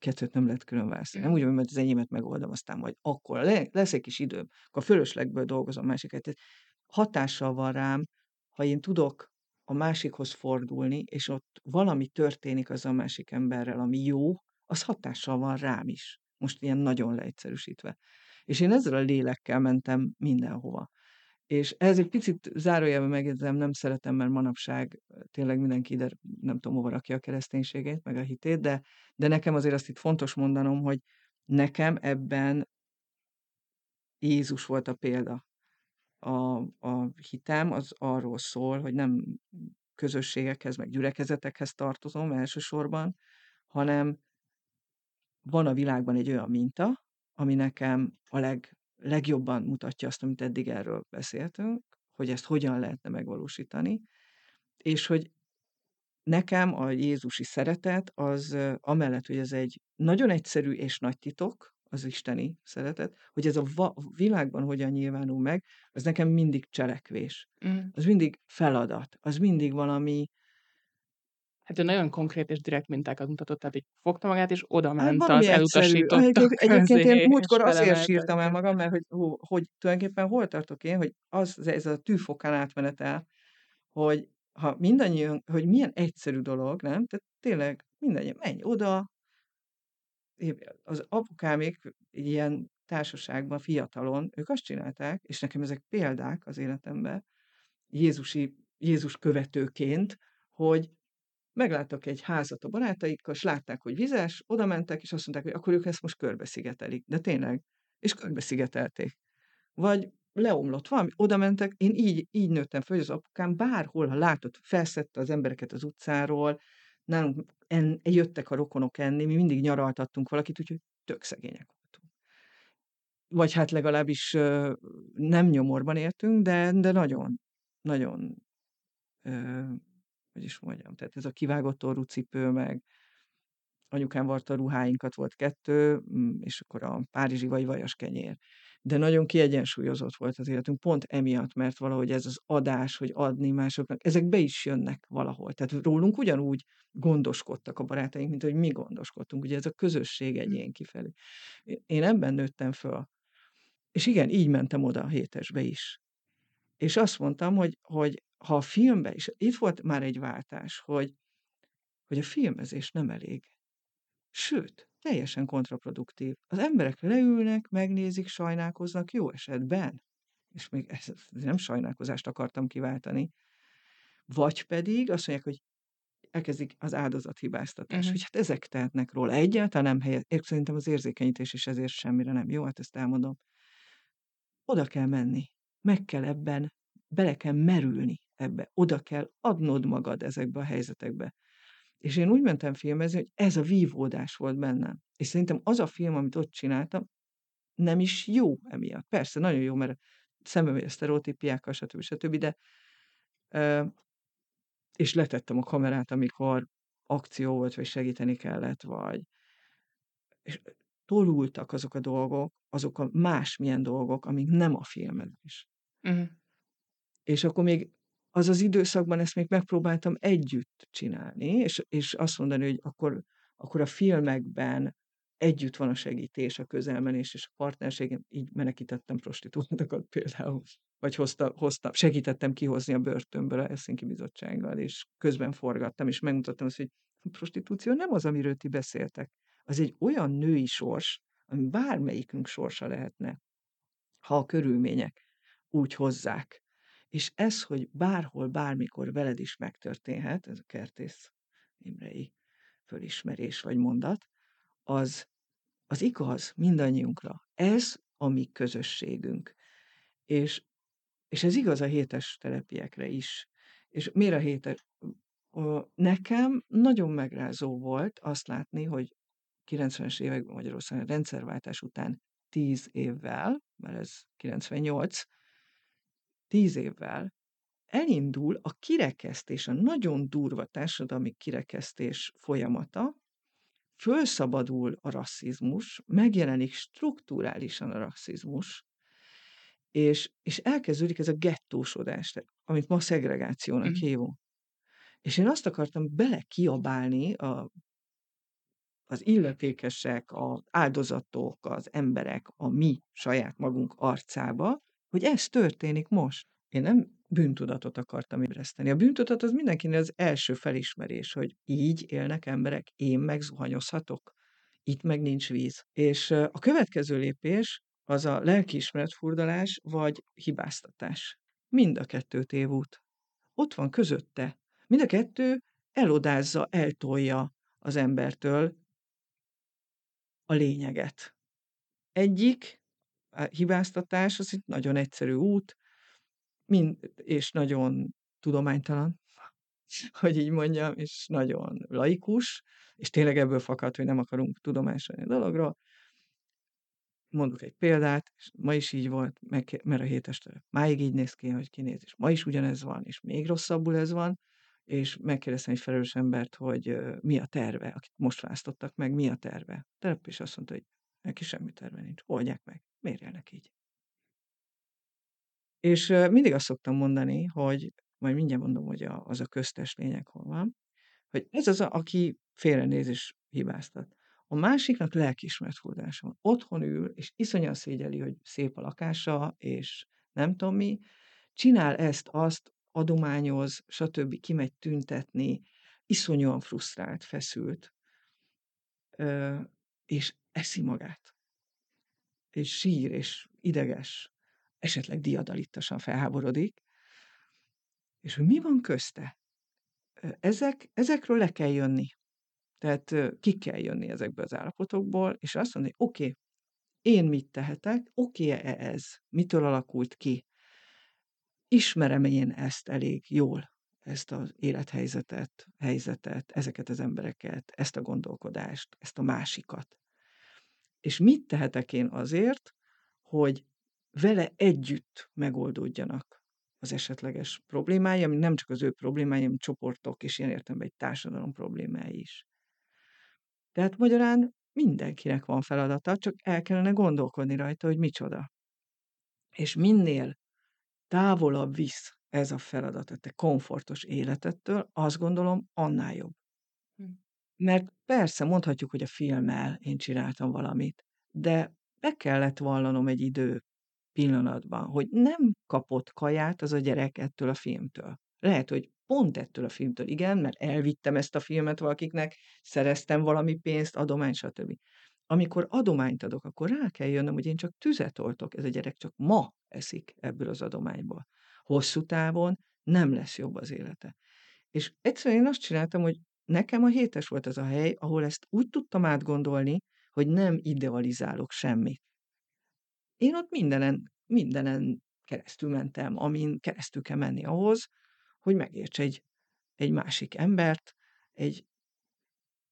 kettőt nem lehet külön választani. Nem úgy hogy az enyémet megoldom, aztán majd akkor le, lesz egy kis időm, akkor fölöslegből dolgozom a másikat. Tehát hatással van rám, ha én tudok a másikhoz fordulni, és ott valami történik az a másik emberrel, ami jó, az hatással van rám is. Most ilyen nagyon leegyszerűsítve. És én ezzel a lélekkel mentem mindenhova. És ez egy picit zárójelben megjegyzem, nem szeretem, mert manapság tényleg mindenki ide, nem tudom, hova rakja a kereszténységét, meg a hitét, de, de nekem azért azt itt fontos mondanom, hogy nekem ebben Jézus volt a példa. A, a hitem az arról szól, hogy nem közösségekhez, meg gyülekezetekhez tartozom elsősorban, hanem van a világban egy olyan minta, ami nekem a leg, legjobban mutatja azt, amit eddig erről beszéltünk, hogy ezt hogyan lehetne megvalósítani, és hogy nekem a Jézusi szeretet az amellett, hogy ez egy nagyon egyszerű és nagy titok, az isteni szeretet, hogy ez a va- világban hogyan nyilvánul meg, az nekem mindig cselekvés. Mhm. Az mindig feladat, az mindig valami, Hát ő nagyon konkrét és direkt mintákat mutatott, tehát így fogta magát, és oda Hát ment az valami egyszerű. elutasítottak Egyébként, egyébként én múltkor azért sírtam el magam, mert hogy, hú, hogy tulajdonképpen hol tartok én, hogy az, ez a tűfokán átmenetel, hogy ha mindannyian, hogy milyen egyszerű dolog, nem? Tehát tényleg mindannyian, menj oda, az apukámék ilyen társaságban, fiatalon, ők azt csinálták, és nekem ezek példák az életemben, Jézusi, Jézus követőként, hogy megláttak egy házat a barátaikkal, és látták, hogy vizes, oda mentek, és azt mondták, hogy akkor ők ezt most körbeszigetelik. De tényleg. És körbeszigetelték. Vagy leomlott valami, oda mentek, én így, így nőttem föl, hogy az apukám bárhol, ha látott, felszedte az embereket az utcáról, nálunk en, jöttek a rokonok enni, mi mindig nyaraltattunk valakit, úgyhogy tök szegények voltunk. Vagy hát legalábbis nem nyomorban éltünk, de, de nagyon, nagyon hogy is mondjam, tehát ez a kivágott orrú cipő, meg anyukám varta ruháinkat, volt kettő, mm, és akkor a párizsi vagy vajas kenyér. De nagyon kiegyensúlyozott volt az életünk, pont emiatt, mert valahogy ez az adás, hogy adni másoknak, ezek be is jönnek valahol. Tehát rólunk ugyanúgy gondoskodtak a barátaink, mint hogy mi gondoskodtunk. Ugye ez a közösség egyén kifelé. Én ebben nőttem föl. És igen, így mentem oda a hétesbe is. És azt mondtam, hogy, hogy ha a filmbe is, itt volt már egy váltás, hogy, hogy a filmezés nem elég. Sőt, teljesen kontraproduktív. Az emberek leülnek, megnézik, sajnálkoznak, jó esetben. És még ezt nem sajnálkozást akartam kiváltani. Vagy pedig azt mondják, hogy elkezdik az áldozathibáztatás, Mhm. hogy hát ezek tehetnek róla. Egyáltalán nem. Én szerintem az érzékenyítés is ezért semmire nem jó, hát ezt elmondom. Oda kell menni. Meg kell ebben, bele kell merülni ebbe. Oda kell adnod magad ezekbe a helyzetekbe. És én úgy mentem filmezni, hogy ez a vívódás volt bennem. És szerintem az a film, amit ott csináltam, nem is jó emiatt. Persze, nagyon jó, mert szembe megy a sztereotípiákkal, stb. stb. De, és letettem a kamerát, amikor akció volt, vagy segíteni kellett, vagy és tolultak azok a dolgok, azok a másmilyen dolgok, amik nem a filmezés. Mhm. És akkor még az az időszakban ezt még megpróbáltam együtt csinálni, és, és azt mondani, hogy akkor, akkor a filmekben együtt van a segítés, a közelmenés és a partnerség. Én így menekítettem prostituáltakat például, vagy hozta, hoztam, segítettem kihozni a börtönből a Helsinki Bizottsággal, és közben forgattam, és megmutattam azt, hogy a prostitúció nem az, amiről ti beszéltek. az egy olyan női sors, ami bármelyikünk sorsa lehetne, ha a körülmények úgy hozzák. És ez, hogy bárhol, bármikor veled is megtörténhet, ez a Kertész Imrei fölismerés vagy mondat, az, az igaz mindannyiunkra. Ez a mi közösségünk. És, és ez igaz a hétes telepiekre is. És miért a hétes? Nekem nagyon megrázó volt azt látni, hogy 90-es években Magyarországon rendszerváltás után 10 évvel, mert ez 98, 10 évvel elindul a kirekesztés, a nagyon durva társadalmi kirekesztés folyamata, fölszabadul a rasszizmus, megjelenik strukturálisan a rasszizmus, és, és elkezdődik ez a gettósodás, amit ma szegregációnak mm. hívunk. És én azt akartam bele kiabálni a, az illetékesek, az áldozatok, az emberek, a mi saját magunk arcába, hogy ez történik most. Én nem bűntudatot akartam ébreszteni. A bűntudat az mindenkinek az első felismerés, hogy így élnek emberek, én meg zuhanyozhatok, itt meg nincs víz. És a következő lépés az a lelkiismeretfurdalás vagy hibáztatás. Mind a kettő tévút. Ott van közötte. Mind a kettő elodázza, eltolja az embertől a lényeget. Egyik, hibáztatás, az egy nagyon egyszerű út, mind, és nagyon tudománytalan, hogy így mondjam, és nagyon laikus, és tényleg ebből fakad, hogy nem akarunk tudomásra a dologra. Mondok egy példát, és ma is így volt, mert a hétestere máig így néz ki, hogy kinéz, és ma is ugyanez van, és még rosszabbul ez van, és megkérdeztem egy felelős embert, hogy mi a terve, akit most választottak meg, mi a terve. A is azt mondta, hogy neki semmi terve nincs, oldják meg, miért élnek így? És mindig azt szoktam mondani, hogy majd mindjárt mondom, hogy a, az a köztes lényeg hol van, hogy ez az, a, aki félrenéz és hibáztat. A másiknak lelkiismeret furdása van. Otthon ül, és iszonyan szégyeli, hogy szép a lakása, és nem tudom mi, csinál ezt, azt, adományoz, stb. kimegy tüntetni, iszonyúan frusztrált, feszült, és eszi magát. És sír, és ideges esetleg diadalittasan felháborodik, és hogy mi van közte? Ezek, ezekről le kell jönni. Tehát ki kell jönni ezekből az állapotokból, és azt mondani, oké, okay, én mit tehetek, oké-e ez, mitől alakult ki, ismerem én ezt elég jól, ezt az élethelyzetet, helyzetet, ezeket az embereket, ezt a gondolkodást, ezt a másikat. És mit tehetek én azért, hogy vele együtt megoldódjanak az esetleges problémái, ami nem csak az ő problémái, hanem csoportok, és ilyen értem egy társadalom problémái is. Tehát magyarán mindenkinek van feladata, csak el kellene gondolkodni rajta, hogy micsoda. És minél távolabb visz ez a feladat a te komfortos életettől, azt gondolom, annál jobb. Mert persze mondhatjuk, hogy a filmmel én csináltam valamit, de be kellett vallanom egy idő pillanatban, hogy nem kapott kaját az a gyerek ettől a filmtől. Lehet, hogy pont ettől a filmtől, igen, mert elvittem ezt a filmet valakiknek, szereztem valami pénzt, adomány, stb. Amikor adományt adok, akkor rá kell jönnöm, hogy én csak tüzet oltok, ez a gyerek csak ma eszik ebből az adományból. Hosszú távon nem lesz jobb az élete. És egyszerűen én azt csináltam, hogy nekem a hétes volt az a hely, ahol ezt úgy tudtam átgondolni, hogy nem idealizálok semmit. Én ott mindenen, mindenen keresztül mentem, amin keresztül kell menni ahhoz, hogy megérts egy, egy másik embert, egy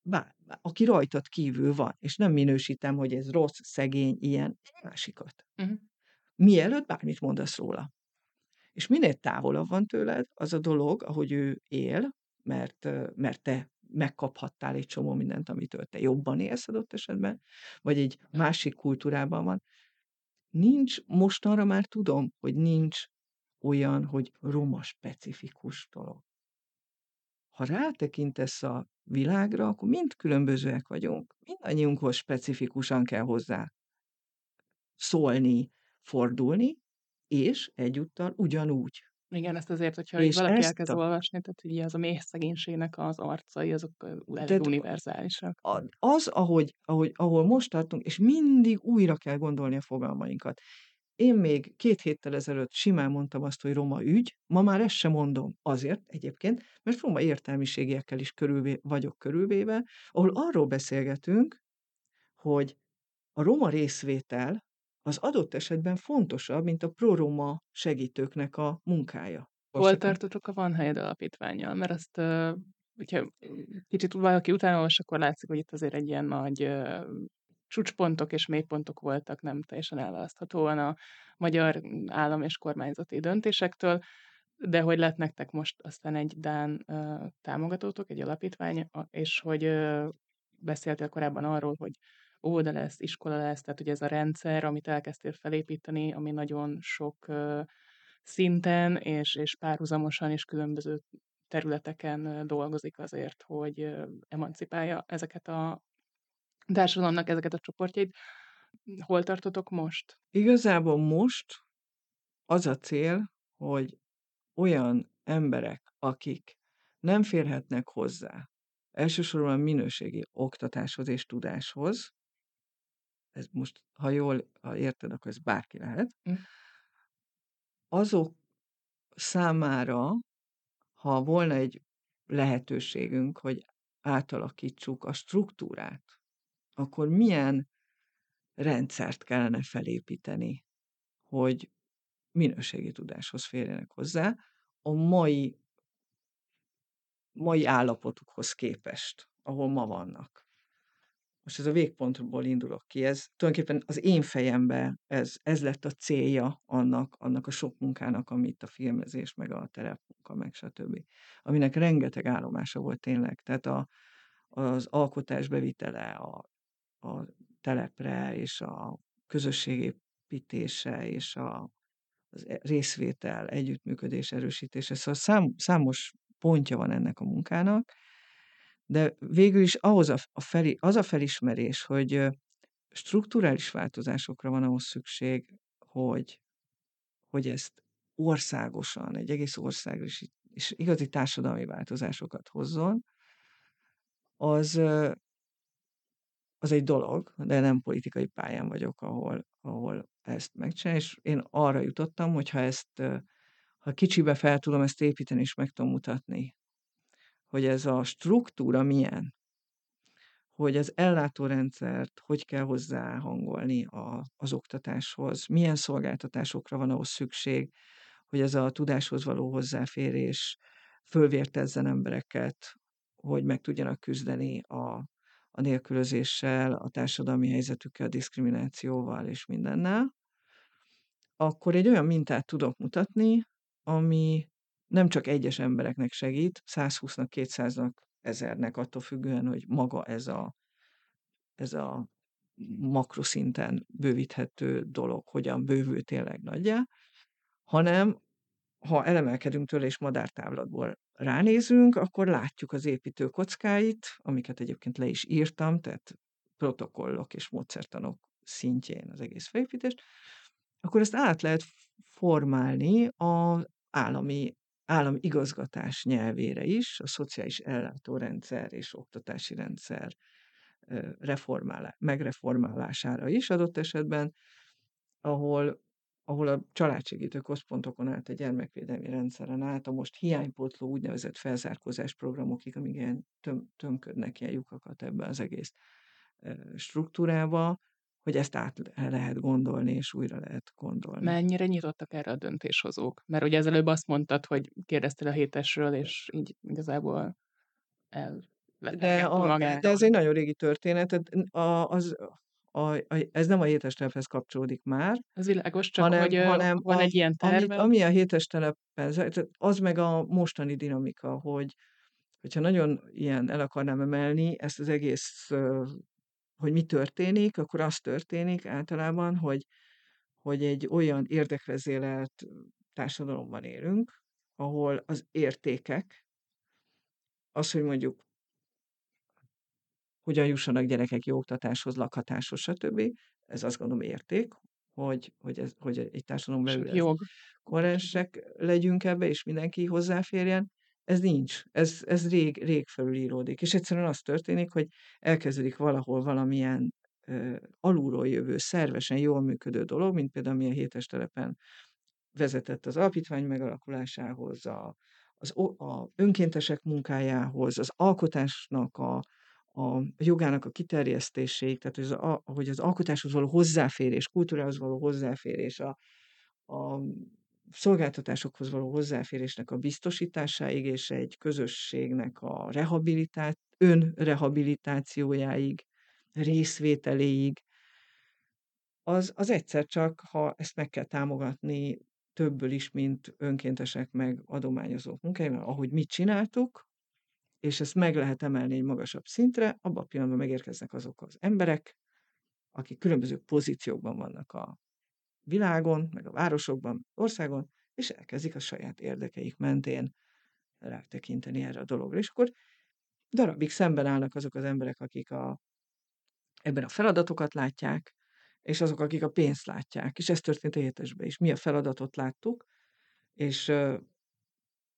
bár, aki rajtad kívül van, és nem minősítem, hogy ez rossz, szegény, ilyen, egy másikat. Uh-huh. Mielőtt bármit mondasz róla. És minél távolabb van tőled az a dolog, ahogy ő él, mert, mert te megkaphattál egy csomó mindent, amitől te jobban élsz adott esetben, vagy egy másik kultúrában van, Nincs, mostanra már tudom, hogy nincs olyan, hogy roma specifikus dolog. Ha rátekintesz a világra, akkor mind különbözőek vagyunk. Mindannyiunkhoz specifikusan kell hozzá szólni, fordulni, és egyúttal ugyanúgy. Igen, ezt azért, hogyha És valaki elkezd a olvasni, tehát ugye az a méh szegénységnek az arcai, azok elég univerzálisak. az, ahogy ahogy ahol most tartunk, és mindig újra kell gondolni a fogalmainkat. Én még 2 héttel ezelőtt simán mondtam azt, hogy roma ügy, ma már ezt sem mondom. Azért egyébként, mert roma értelmiségiekkel is körülvé vagyok körülvéve, ahol arról beszélgetünk, hogy a roma részvétel az adott esetben fontosabb, mint a proroma segítőknek a munkája. Hol tartotok a Van Helyed Alapítvánnyal? Mert azt, hogyha kicsit valaki utána olvas, akkor látszik, hogy itt azért egy ilyen nagy csúcspontok és mélypontok voltak, nem teljesen elválaszthatóan a magyar állam és kormányzati döntésektől, de hogy lett nektek most aztán egy Dán támogatótok, egy alapítvány, és hogy beszéltél korábban arról, hogy óvoda lesz, iskola lesz, tehát hogy ez a rendszer, amit elkezdtél felépíteni, ami nagyon sok szinten és, és párhuzamosan és különböző területeken dolgozik azért, hogy emancipálja ezeket a társadalomnak ezeket a csoportjait. Hol tartotok most? Igazából most az a cél, hogy olyan emberek, akik nem férhetnek hozzá elsősorban minőségi oktatáshoz és tudáshoz, ez most, ha jól érted, akkor ez bárki lehet, Hm. azok számára, ha volna egy lehetőségünk, hogy átalakítsuk a struktúrát, akkor milyen rendszert kellene felépíteni, hogy minőségi tudáshoz férjenek hozzá a mai mai állapotukhoz képest, ahol ma vannak. Most ez a végpontból indulok ki, ez tulajdonképpen az én fejemben ez ez lett a célja annak annak a sok munkának, amit a filmezés, meg a terepmunka, meg stb. Aminek rengeteg állomása volt tényleg. Tehát a az alkotás bevitele a a telepre, és a közösségépítése, és a az e részvétel, együttműködés erősítése. Szóval szám számos pontja van ennek a munkának, de végül is ahhoz a a feli az a felismerés, hogy strukturális változásokra van ahhoz szükség, hogy hogy ezt országosan, egy egész országra is és igazi társadalmi változásokat hozzon, az az egy dolog, de nem politikai pályán vagyok, ahol ahol ezt megcsinálni, és én arra jutottam, hogy ha ezt, ha kicsibe fel tudom ezt építeni, és meg tudom mutatni, hogy ez a struktúra milyen, hogy az ellátórendszert hogy kell hozzáhangolni a az oktatáshoz, milyen szolgáltatásokra van ahhoz szükség, hogy ez a tudáshoz való hozzáférés fölvértezzen embereket, hogy meg tudjanak küzdeni a a nélkülözéssel, a társadalmi helyzetükkel, a diszkriminációval és mindennel, akkor egy olyan mintát tudok mutatni, ami nem csak egyes embereknek segít, 120-nak, 200-nak, 1000-nek, attól függően, hogy maga ez a ez a makroszinten bővíthető dolog hogyan bővül tényleg nagyjá, hanem ha elemelkedünk tőle és madártávlatból ránézünk, akkor látjuk az építő kockáit, amiket egyébként le is írtam, tehát protokollok és módszertanok szintjén az egész felépítést, akkor ezt át lehet formálni az állami állami igazgatás nyelvére is, a szociális ellátórendszer és oktatási rendszer reformálá megreformálására is adott esetben, ahol ahol a családsegítő központokon át, a gyermekvédelmi rendszeren át, a most hiánypótló úgynevezett felzárkózás programokig, amíg ilyen töm tömködnek ilyen lyukakat ebbe az egész, struktúrába, hogy ezt át le lehet gondolni, és újra lehet gondolni. Mennyire nyitottak erre a döntéshozók? Mert ugye ezelőbb azt mondtad, hogy kérdeztél a hétesről, és így igazából De, elvetegette a, magát. de ez egy nagyon régi történet, a, az, a, a, ez nem a hétes telephez kapcsolódik már, Ez világos, csak hanem, hogy hanem van a, egy ilyen terve. ami a hétes tehát az meg a mostani dinamika, hogy hogyha nagyon ilyen el akarnám emelni ezt az egész, hogy mi történik, akkor az történik általában, hogy, hogy egy olyan érdekvezélelt társadalomban élünk, ahol az értékek, az, hogy mondjuk hogyan jussanak gyerekek jó oktatáshoz, lakhatáshoz, stb. Ez azt gondolom érték, hogy, hogy, ez, hogy egy társadalom belül koherensek legyünk ebbe, és mindenki hozzáférjen, ez nincs. Ez, ez rég, rég felülíródik. És egyszerűen az történik, hogy elkezdődik valahol valamilyen ö, alulról jövő, szervesen jól működő dolog, mint például mi a hétes telepen vezetett az alapítvány megalakulásához, a, az a önkéntesek munkájához, az alkotásnak a, a jogának a kiterjesztéséig, tehát az, a, hogy az alkotáshoz való hozzáférés, kultúrához való hozzáférés, a, a szolgáltatásokhoz való hozzáférésnek a biztosításáig, és egy közösségnek a rehabilitá- önrehabilitációjáig, részvételéig, az, az egyszer csak, ha ezt meg kell támogatni többből is, mint önkéntesek meg adományozók munkájával, ahogy mit csináltuk, és ezt meg lehet emelni egy magasabb szintre, abban a pillanatban megérkeznek azok az emberek, akik különböző pozíciókban vannak a világon, meg a városokban, országon, és elkezdik a saját érdekeik mentén rátekinteni erre a dologra. És akkor darabig szemben állnak azok az emberek, akik a, ebben a feladatokat látják, és azok, akik a pénzt látják. És ez történt a hétesben is. Mi a feladatot láttuk, és,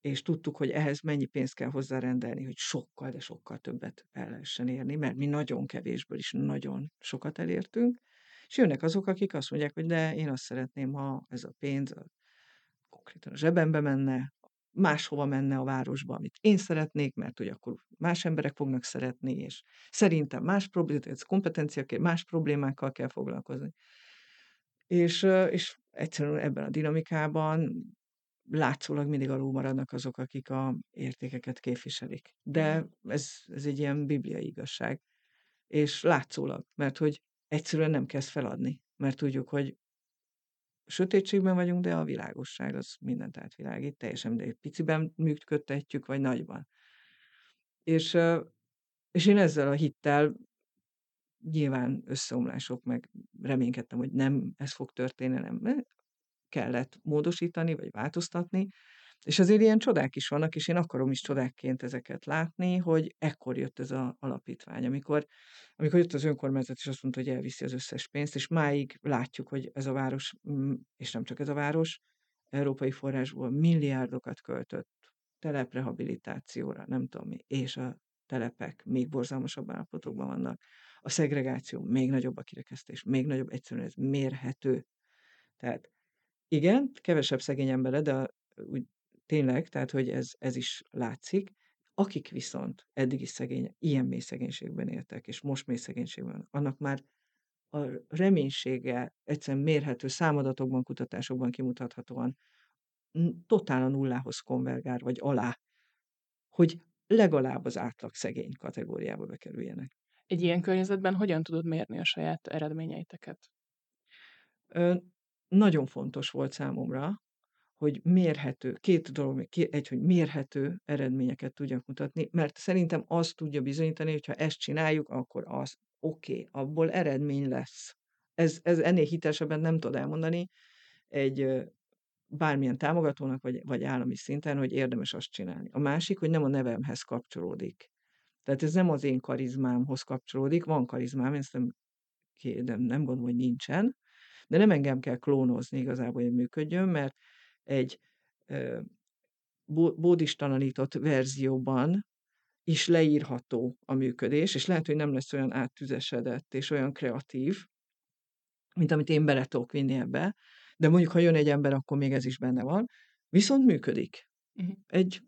és tudtuk, hogy ehhez mennyi pénzt kell hozzárendelni, hogy sokkal, de sokkal többet el lehessen érni, mert mi nagyon kevésből is nagyon sokat elértünk. És jönnek azok, akik azt mondják, hogy de én azt szeretném, ha ez a pénz a, konkrétan a zsebembe menne, máshova menne a városba, amit én szeretnék, mert hogy akkor más emberek fognak szeretni, és szerintem más problémák, kompetenciák, más problémákkal kell foglalkozni. És, és egyszerűen ebben a dinamikában látszólag mindig alul maradnak azok, akik a értékeket képviselik. De ez, ez egy ilyen bibliai igazság. És látszólag, mert hogy egyszerűen nem kezd feladni, mert tudjuk, hogy sötétségben vagyunk, de a világosság az mindent átvilágít, teljesen de piciben működtetjük, vagy nagyban. És, és én ezzel a hittel nyilván összeomlások, meg reménykedtem, hogy nem ez fog történni, nem kellett módosítani, vagy változtatni, és azért ilyen csodák is vannak, és én akarom is csodákként ezeket látni, hogy ekkor jött ez az alapítvány, amikor, amikor jött az önkormányzat, és azt mondta, hogy elviszi az összes pénzt, és máig látjuk, hogy ez a város, mm, és nem csak ez a város, európai forrásból milliárdokat költött teleprehabilitációra, nem tudom mi, és a telepek még borzalmasabb állapotokban vannak. A szegregáció még nagyobb a kirekesztés, még nagyobb, egyszerűen ez mérhető. Tehát igen, kevesebb szegény ember, de úgy tényleg, tehát hogy ez, ez is látszik. Akik viszont eddig is szegény, ilyen mély szegénységben éltek, és most mély szegénységben, annak már a reménysége egyszerűen mérhető számadatokban, kutatásokban kimutathatóan totál a nullához konvergál, vagy alá, hogy legalább az átlag szegény kategóriába bekerüljenek. Egy ilyen környezetben hogyan tudod mérni a saját eredményeiteket? Ö, nagyon fontos volt számomra, hogy mérhető, két dolog, egy, hogy mérhető eredményeket tudjak mutatni, mert szerintem azt tudja bizonyítani, hogy ha ezt csináljuk, akkor az oké, okay, abból eredmény lesz. Ez, ez ennél hitelesebben nem tud elmondani egy bármilyen támogatónak, vagy, vagy állami szinten, hogy érdemes azt csinálni. A másik, hogy nem a nevemhez kapcsolódik. Tehát ez nem az én karizmámhoz kapcsolódik, van karizmám, ezt nem, nem, nem gondolom, hogy nincsen, de nem engem kell klónozni igazából, hogy működjön, mert egy bódistalanított verzióban is leírható a működés, és lehet, hogy nem lesz olyan áttüzesedett és olyan kreatív, mint amit én bele tudok vinni ebbe, de mondjuk, ha jön egy ember, akkor még ez is benne van, viszont működik. Uh-huh. Egy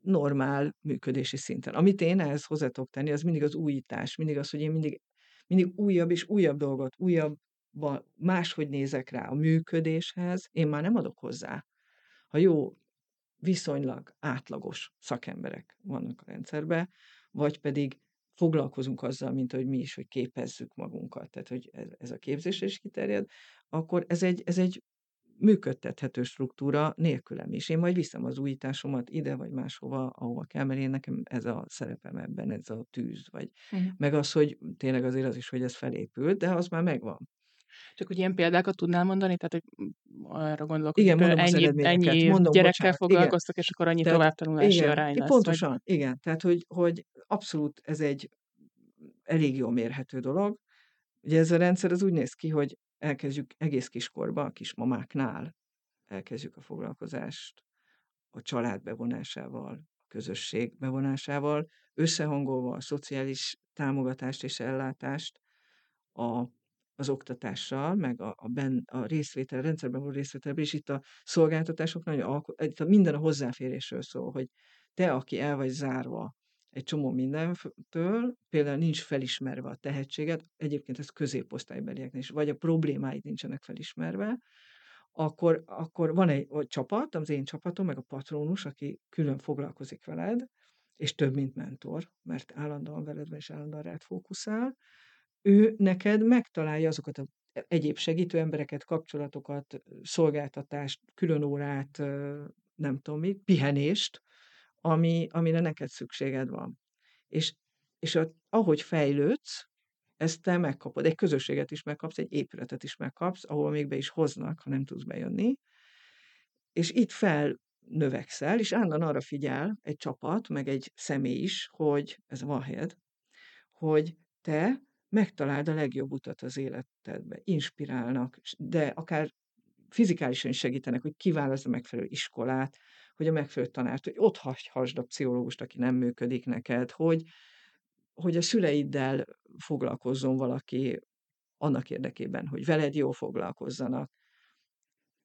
normál működési szinten. Amit én ehhez hozzá tudok tenni, az mindig az újítás, mindig az, hogy én mindig, mindig újabb és újabb dolgot, újabb, máshogy nézek rá a működéshez, én már nem adok hozzá ha jó, viszonylag átlagos szakemberek vannak a rendszerben, vagy pedig foglalkozunk azzal, mint hogy mi is, hogy képezzük magunkat, tehát hogy ez, ez a képzés is kiterjed, akkor ez egy, ez egy működtethető struktúra nélkülem is. Én majd viszem az újításomat ide vagy máshova, ahova kell, mert én nekem ez a szerepem ebben, ez a tűz, vagy uh-huh. meg az, hogy tényleg azért az is, hogy ez felépült, de az már megvan. Csak hogy ilyen példákat tudnál mondani? Tehát, hogy arra gondolok, igen, hogy ennyi, ennyi mondom, gyerekkel bocsánat, foglalkoztak, igen. és akkor annyi tehát, továbbtanulási igen, arány lesz. Pontosan, vagy... igen. Tehát, hogy, hogy abszolút ez egy elég jól mérhető dolog. Ugye ez a rendszer az úgy néz ki, hogy elkezdjük egész kiskorba, a kismamáknál elkezdjük a foglalkozást a család bevonásával, a közösség bevonásával, összehangolva a szociális támogatást és ellátást a, az oktatással, meg a, a, ben, a részvétel, a rendszerben való részvételben, és itt a szolgáltatások nagyon, itt a minden a hozzáférésről szól, hogy te, aki el vagy zárva egy csomó mindentől, például nincs felismerve a tehetséget, egyébként ez középosztálybelieknél is, vagy a problémáid nincsenek felismerve, akkor, akkor van egy vagy csapat, az én csapatom, meg a patronus, aki külön foglalkozik veled, és több, mint mentor, mert állandóan veled van, és állandóan rád fókuszál, ő neked megtalálja azokat a egyéb segítő embereket, kapcsolatokat, szolgáltatást, külön órát, nem tudom mit, pihenést, ami, amire neked szükséged van. És, és a, ahogy fejlődsz, ezt te megkapod. Egy közösséget is megkapsz, egy épületet is megkapsz, ahol még be is hoznak, ha nem tudsz bejönni. És itt felnövekszel, és állandóan arra figyel egy csapat, meg egy személy is, hogy ez van helyed, hogy te megtaláld a legjobb utat az életedbe, inspirálnak, de akár fizikálisan is segítenek, hogy kiválaszd a megfelelő iskolát, hogy a megfelelő tanárt, hogy ott hagyhasd a pszichológust, aki nem működik neked, hogy, hogy a szüleiddel foglalkozzon valaki annak érdekében, hogy veled jól foglalkozzanak.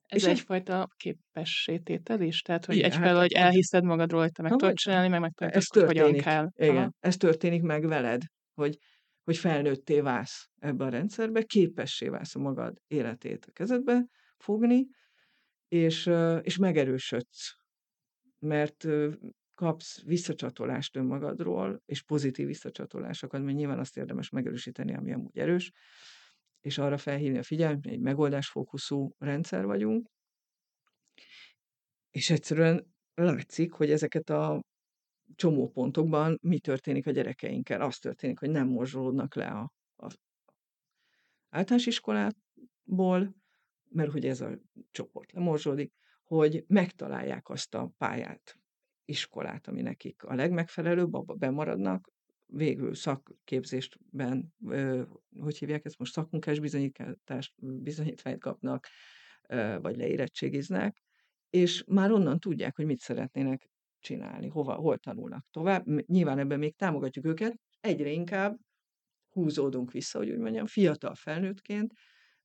Ez és egyfajta képessététel is? Tehát, hogy egyfelől, hát, hogy elhiszed magadról, hogy te meg tudod csinálni, meg meg tudod, hogyan kell. Igen, Aha. ez történik meg veled, hogy, hogy felnőtté válsz ebbe a rendszerbe, képessé válsz a magad életét a kezedbe fogni, és, és megerősödsz. Mert kapsz visszacsatolást önmagadról, és pozitív visszacsatolásokat, mert nyilván azt érdemes megerősíteni, ami amúgy erős, és arra felhívni a figyelmet, egy megoldásfókuszú rendszer vagyunk, és egyszerűen látszik, hogy ezeket a csomó pontokban mi történik a gyerekeinkkel. Az történik, hogy nem morzsolódnak le a, a általános iskolából, mert hogy ez a csoport lemorzsolódik, hogy megtalálják azt a pályát, iskolát, ami nekik a legmegfelelőbb, abba bemaradnak, végül szakképzésben, hogy hívják ezt most, szakmunkás bizonyítványt kapnak, vagy leérettségiznek, és már onnan tudják, hogy mit szeretnének csinálni, hova, hol tanulnak tovább. Nyilván ebben még támogatjuk őket, egyre inkább húzódunk vissza, hogy úgy mondjam, fiatal felnőttként,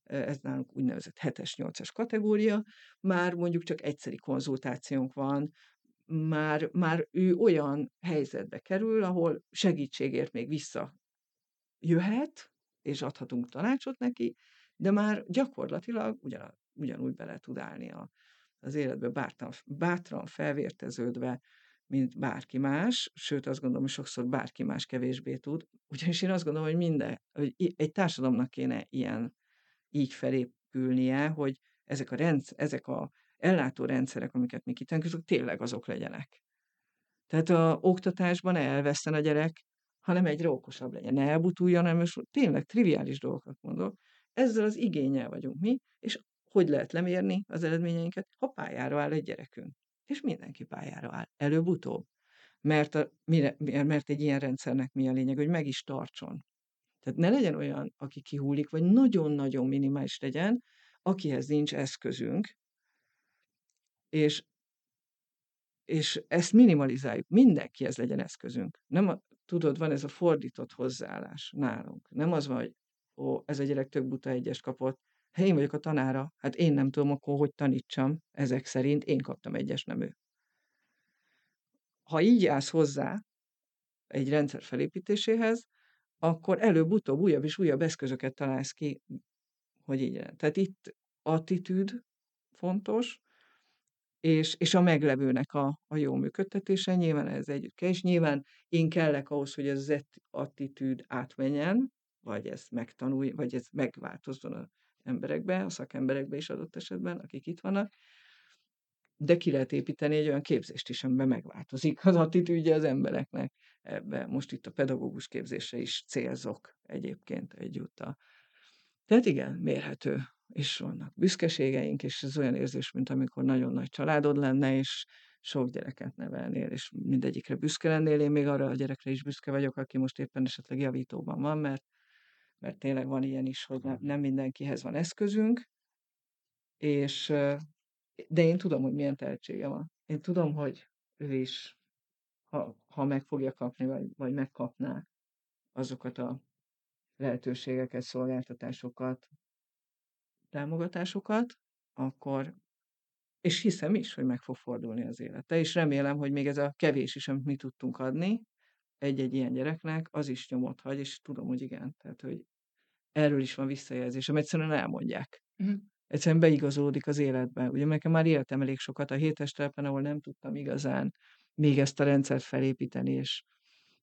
ez nálunk úgynevezett 7-es, 8-as kategória, már mondjuk csak egyszeri konzultációnk van, már, már ő olyan helyzetbe kerül, ahol segítségért még vissza jöhet, és adhatunk tanácsot neki, de már gyakorlatilag ugyan, ugyanúgy bele tud állni a, az életbe bátran, bátran felvérteződve, mint bárki más, sőt azt gondolom, hogy sokszor bárki más kevésbé tud, ugyanis én azt gondolom, hogy minden, hogy egy társadalomnak kéne ilyen így felépülnie, hogy ezek a, rendsz, ezek a ellátórendszerek, amiket mi kitánkozunk, tényleg azok legyenek. Tehát a oktatásban ne elveszten a gyerek, hanem egyre okosabb legyen. Ne elbutuljon, hanem most tényleg triviális dolgokat mondok. Ezzel az igényel vagyunk mi, és hogy lehet lemérni az eredményeinket, ha pályára áll egy gyerekünk. És mindenki pályára áll, előbb-utóbb. Mert, a, mire, mert egy ilyen rendszernek mi a lényeg, hogy meg is tartson. Tehát ne legyen olyan, aki kihúlik, vagy nagyon-nagyon minimális legyen, akihez nincs eszközünk, és, és ezt minimalizáljuk. Mindenkihez legyen eszközünk. Nem a, tudod, van ez a fordított hozzáállás nálunk. Nem az van, hogy ó, ez a gyerek tök buta egyes kapott, hát én vagyok a tanára, hát én nem tudom akkor, hogy tanítsam, ezek szerint én kaptam egyes, nem ő. Ha így állsz hozzá egy rendszer felépítéséhez, akkor előbb-utóbb újabb és újabb eszközöket találsz ki, hogy így. Tehát itt attitűd fontos, és, és a meglevőnek a, a jó működtetése, nyilván ez együtt kell, és nyilván én kellek ahhoz, hogy ez az attitűd átmenjen, vagy ezt megtanulj, vagy ez megváltozzon az emberekbe, a szakemberekbe is adott esetben, akik itt vannak, de ki lehet építeni egy olyan képzést is, amiben megváltozik az attitűdje az embereknek. Ebbe most itt a pedagógus képzése is célzok egyébként egyúttal. Tehát igen, mérhető és vannak büszkeségeink, és ez olyan érzés, mint amikor nagyon nagy családod lenne, és sok gyereket nevelnél, és mindegyikre büszke lennél. Én még arra a gyerekre is büszke vagyok, aki most éppen esetleg javítóban van, mert mert tényleg van ilyen is, hogy nem nem mindenkihez van eszközünk, és de én tudom, hogy milyen tehetsége van. Én tudom, hogy ő is, ha ha meg fogja kapni, vagy vagy megkapná azokat a lehetőségeket, szolgáltatásokat támogatásokat, akkor és hiszem is, hogy meg fog fordulni az élete, és remélem, hogy még ez a kevés is, amit mi tudtunk adni egy-egy ilyen gyereknek, az is nyomot hagy, és tudom, hogy igen. Tehát, hogy erről is van visszajelzésem, egyszerűen elmondják. Mhm. Egyszerűen beigazolódik az életbe. Ugye nekem már éltem elég sokat a hétes telepen, ahol nem tudtam igazán még ezt a rendszert felépíteni, és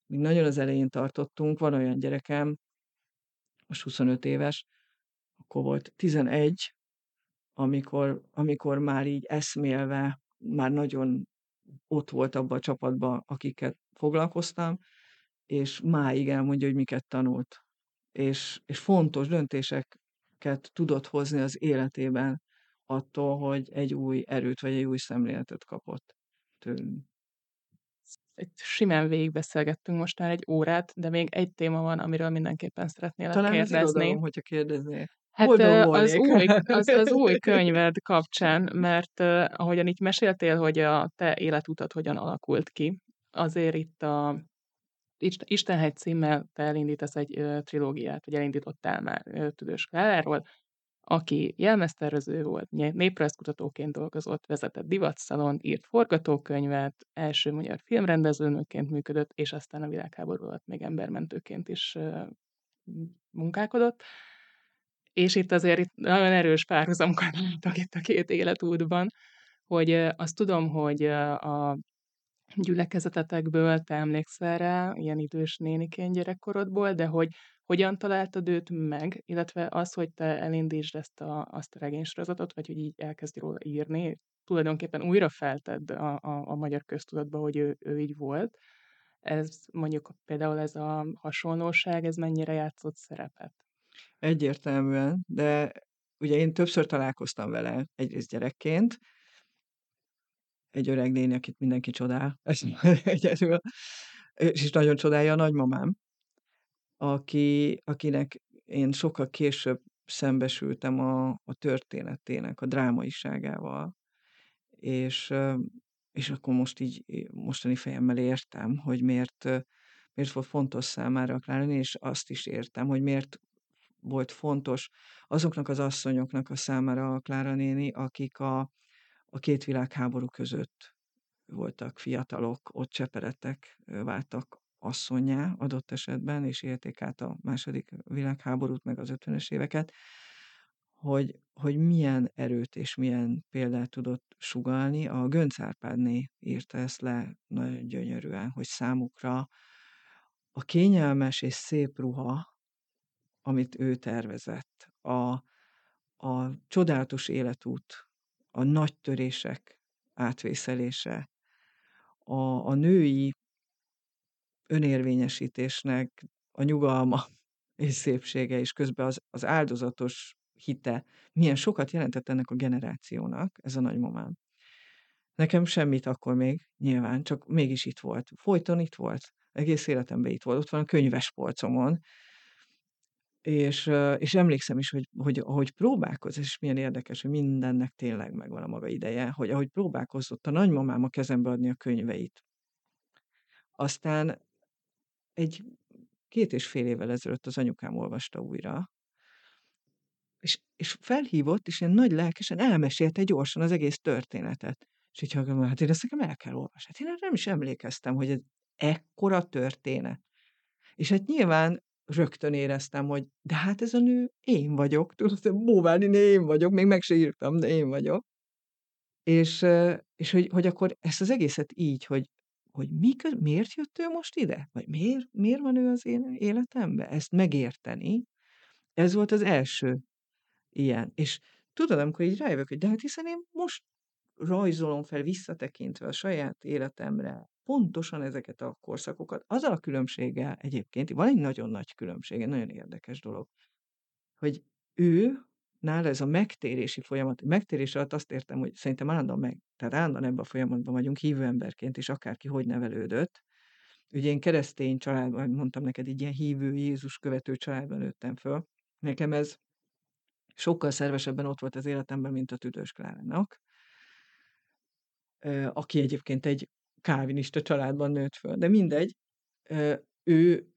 még nagyon az elején tartottunk. Van olyan gyerekem, most 25 éves, akkor volt 11, amikor amikor már így eszmélve, már nagyon ott volt abba a csapatba, akikkel foglalkoztam, és máig elmondja, hogy miket tanult. És és fontos döntéseket tudott hozni az életében attól, hogy egy új erőt, vagy egy új szemléletet kapott tőlünk. Itt simán végigbeszélgettünk most már egy órát, de még egy téma van, amiről mindenképpen szeretnélek Talán kérdezni. irodalom, hogyha kérdeznél. Hát Boldog az volnék. új, az, az új könyved kapcsán, mert ahogyan itt meséltél, hogy a te életutat hogyan alakult ki, azért itt a Istenhegy címmel te elindítasz egy ö, trilógiát, vagy elindítottál már ö, Tüdős Kláráról, aki jelmeztervező volt, néprajzkutatóként dolgozott, vezetett divatszalont, írt forgatókönyvet, első magyar filmrendezőnőként működött, és aztán a világháború alatt még embermentőként is ö, munkálkodott. És itt azért itt nagyon erős párhuzamokat látok itt a két életútban, hogy azt tudom, hogy a gyülekezetetekből te emlékszel rá, ilyen idős néniként gyerekkorodból, de hogy hogyan találtad őt meg, illetve az, hogy te elindítsd ezt a, azt a regénysorozatot, vagy hogy így elkezdj róla írni, tulajdonképpen újra feltedd a, a, a magyar köztudatba, hogy ő, ő így volt. Ez mondjuk például ez a hasonlóság, ez mennyire játszott szerepet? Egyértelműen, de ugye én többször találkoztam vele, egyrészt gyerekként, egy öreg néni, akit mindenki csodál, egyedül, és nagyon csodálja a nagymamám, aki, akinek én sokkal később szembesültem a, a történetének, a drámaiságával, és, és akkor most így mostani fejemmel értem, hogy miért, miért volt fontos számára a Klára néni, és azt is értem, hogy miért volt fontos azoknak az asszonyoknak a számára a Klára néni, akik a, a két világháború között voltak fiatalok, ott cseperedtek, ö, váltak asszonyá adott esetben, és élték át a második világháborút, meg az 50-es éveket, hogy, hogy milyen erőt és milyen példát tudott sugalni. A Gönc Árpádné írta ezt le nagyon gyönyörűen, hogy számukra a kényelmes és szép ruha, amit ő tervezett, a, a csodálatos életút, a nagy törések átvészelése, a, a női önérvényesítésnek a nyugalma és szépsége, és közben az, az áldozatos hite, milyen sokat jelentett ennek a generációnak, ez a nagymamám. Nekem semmit akkor még, nyilván, csak mégis itt volt. Folyton itt volt. Egész életemben itt volt. Ott van a könyves polcomon. És, és emlékszem is, hogy, hogy ahogy próbálkoz, és milyen érdekes, hogy mindennek tényleg megvan a maga ideje, hogy ahogy próbálkozott a nagymamám a kezembe adni a könyveit. Aztán egy két és fél évvel ezelőtt az anyukám olvasta újra, és, és felhívott, és ilyen nagy lelkesen elmesélte gyorsan az egész történetet. És így hallgatom, hát én ezt nekem el kell olvasni. Hát én nem is emlékeztem, hogy ez ekkora történet. És hát nyilván rögtön éreztem, hogy de hát ez a nő én vagyok, tudod, Bóváni én vagyok, még meg se írtam, de én vagyok. És, és hogy, hogy akkor ezt az egészet így, hogy, hogy mi, miért jött ő most ide? Vagy miért, miért van ő az én életemben? Ezt megérteni, ez volt az első ilyen. És tudod, amikor így rájövök, hogy de hát hiszen én most rajzolom fel visszatekintve a saját életemre pontosan ezeket a korszakokat, azzal a különbséggel egyébként, van egy nagyon nagy különbség, egy nagyon érdekes dolog, hogy ő, nála ez a megtérési folyamat, megtérés alatt azt értem, hogy szerintem állandóan meg, tehát állandóan ebben a folyamatban vagyunk hívő emberként, és akárki hogy nevelődött, ugye én keresztény családban, mondtam neked, így ilyen hívő, Jézus követő családban nőttem föl. Nekem ez sokkal szervesebben ott volt az életemben, mint a Tüdős Klárának, aki egyébként egy kávinista családban nőtt föl. De mindegy, ő,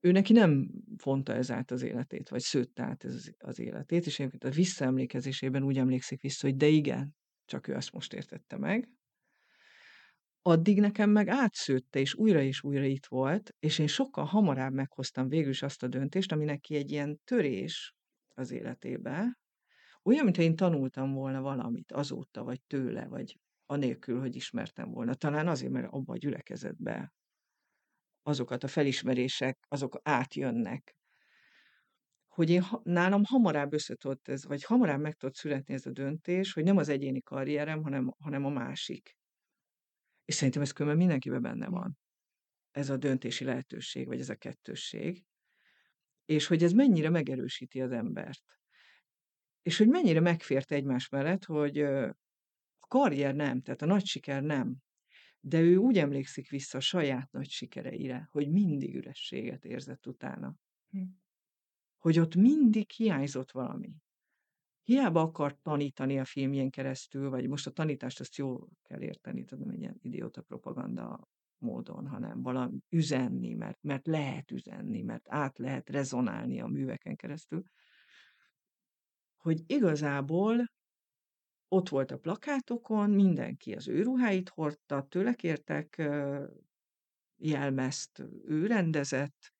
ő neki nem fonta ez át az életét, vagy szőtte át ez az életét, és egyébként a visszaemlékezésében úgy emlékszik vissza, hogy de igen, csak ő azt most értette meg. Addig nekem meg átszőtte, és újra és újra itt volt, és én sokkal hamarabb meghoztam végül is azt a döntést, ami neki egy ilyen törés az életébe, olyan, mintha én tanultam volna valamit azóta, vagy tőle, vagy anélkül, hogy ismertem volna. Talán azért, mert abba a gyülekezetbe azokat a felismerések, azok átjönnek. Hogy én nálam hamarabb összetudott ez, vagy hamarabb meg tudott születni ez a döntés, hogy nem az egyéni karrierem, hanem, hanem a másik. És szerintem ez különben mindenkiben benne van. Ez a döntési lehetőség, vagy ez a kettősség. És hogy ez mennyire megerősíti az embert. És hogy mennyire megfért egymás mellett, hogy karrier nem, tehát a nagy siker nem, de ő úgy emlékszik vissza a saját nagy sikereire, hogy mindig ürességet érzett utána. Hm. Hogy ott mindig hiányzott valami. Hiába akart tanítani a filmjén keresztül, vagy most a tanítást azt jól kell érteni, tudom, egy ilyen idióta propaganda módon, hanem valami üzenni, mert, mert lehet üzenni, mert át lehet rezonálni a műveken keresztül, hogy igazából ott volt a plakátokon, mindenki az ő ruháit hordta, tőle kértek jelmezt, ő rendezett,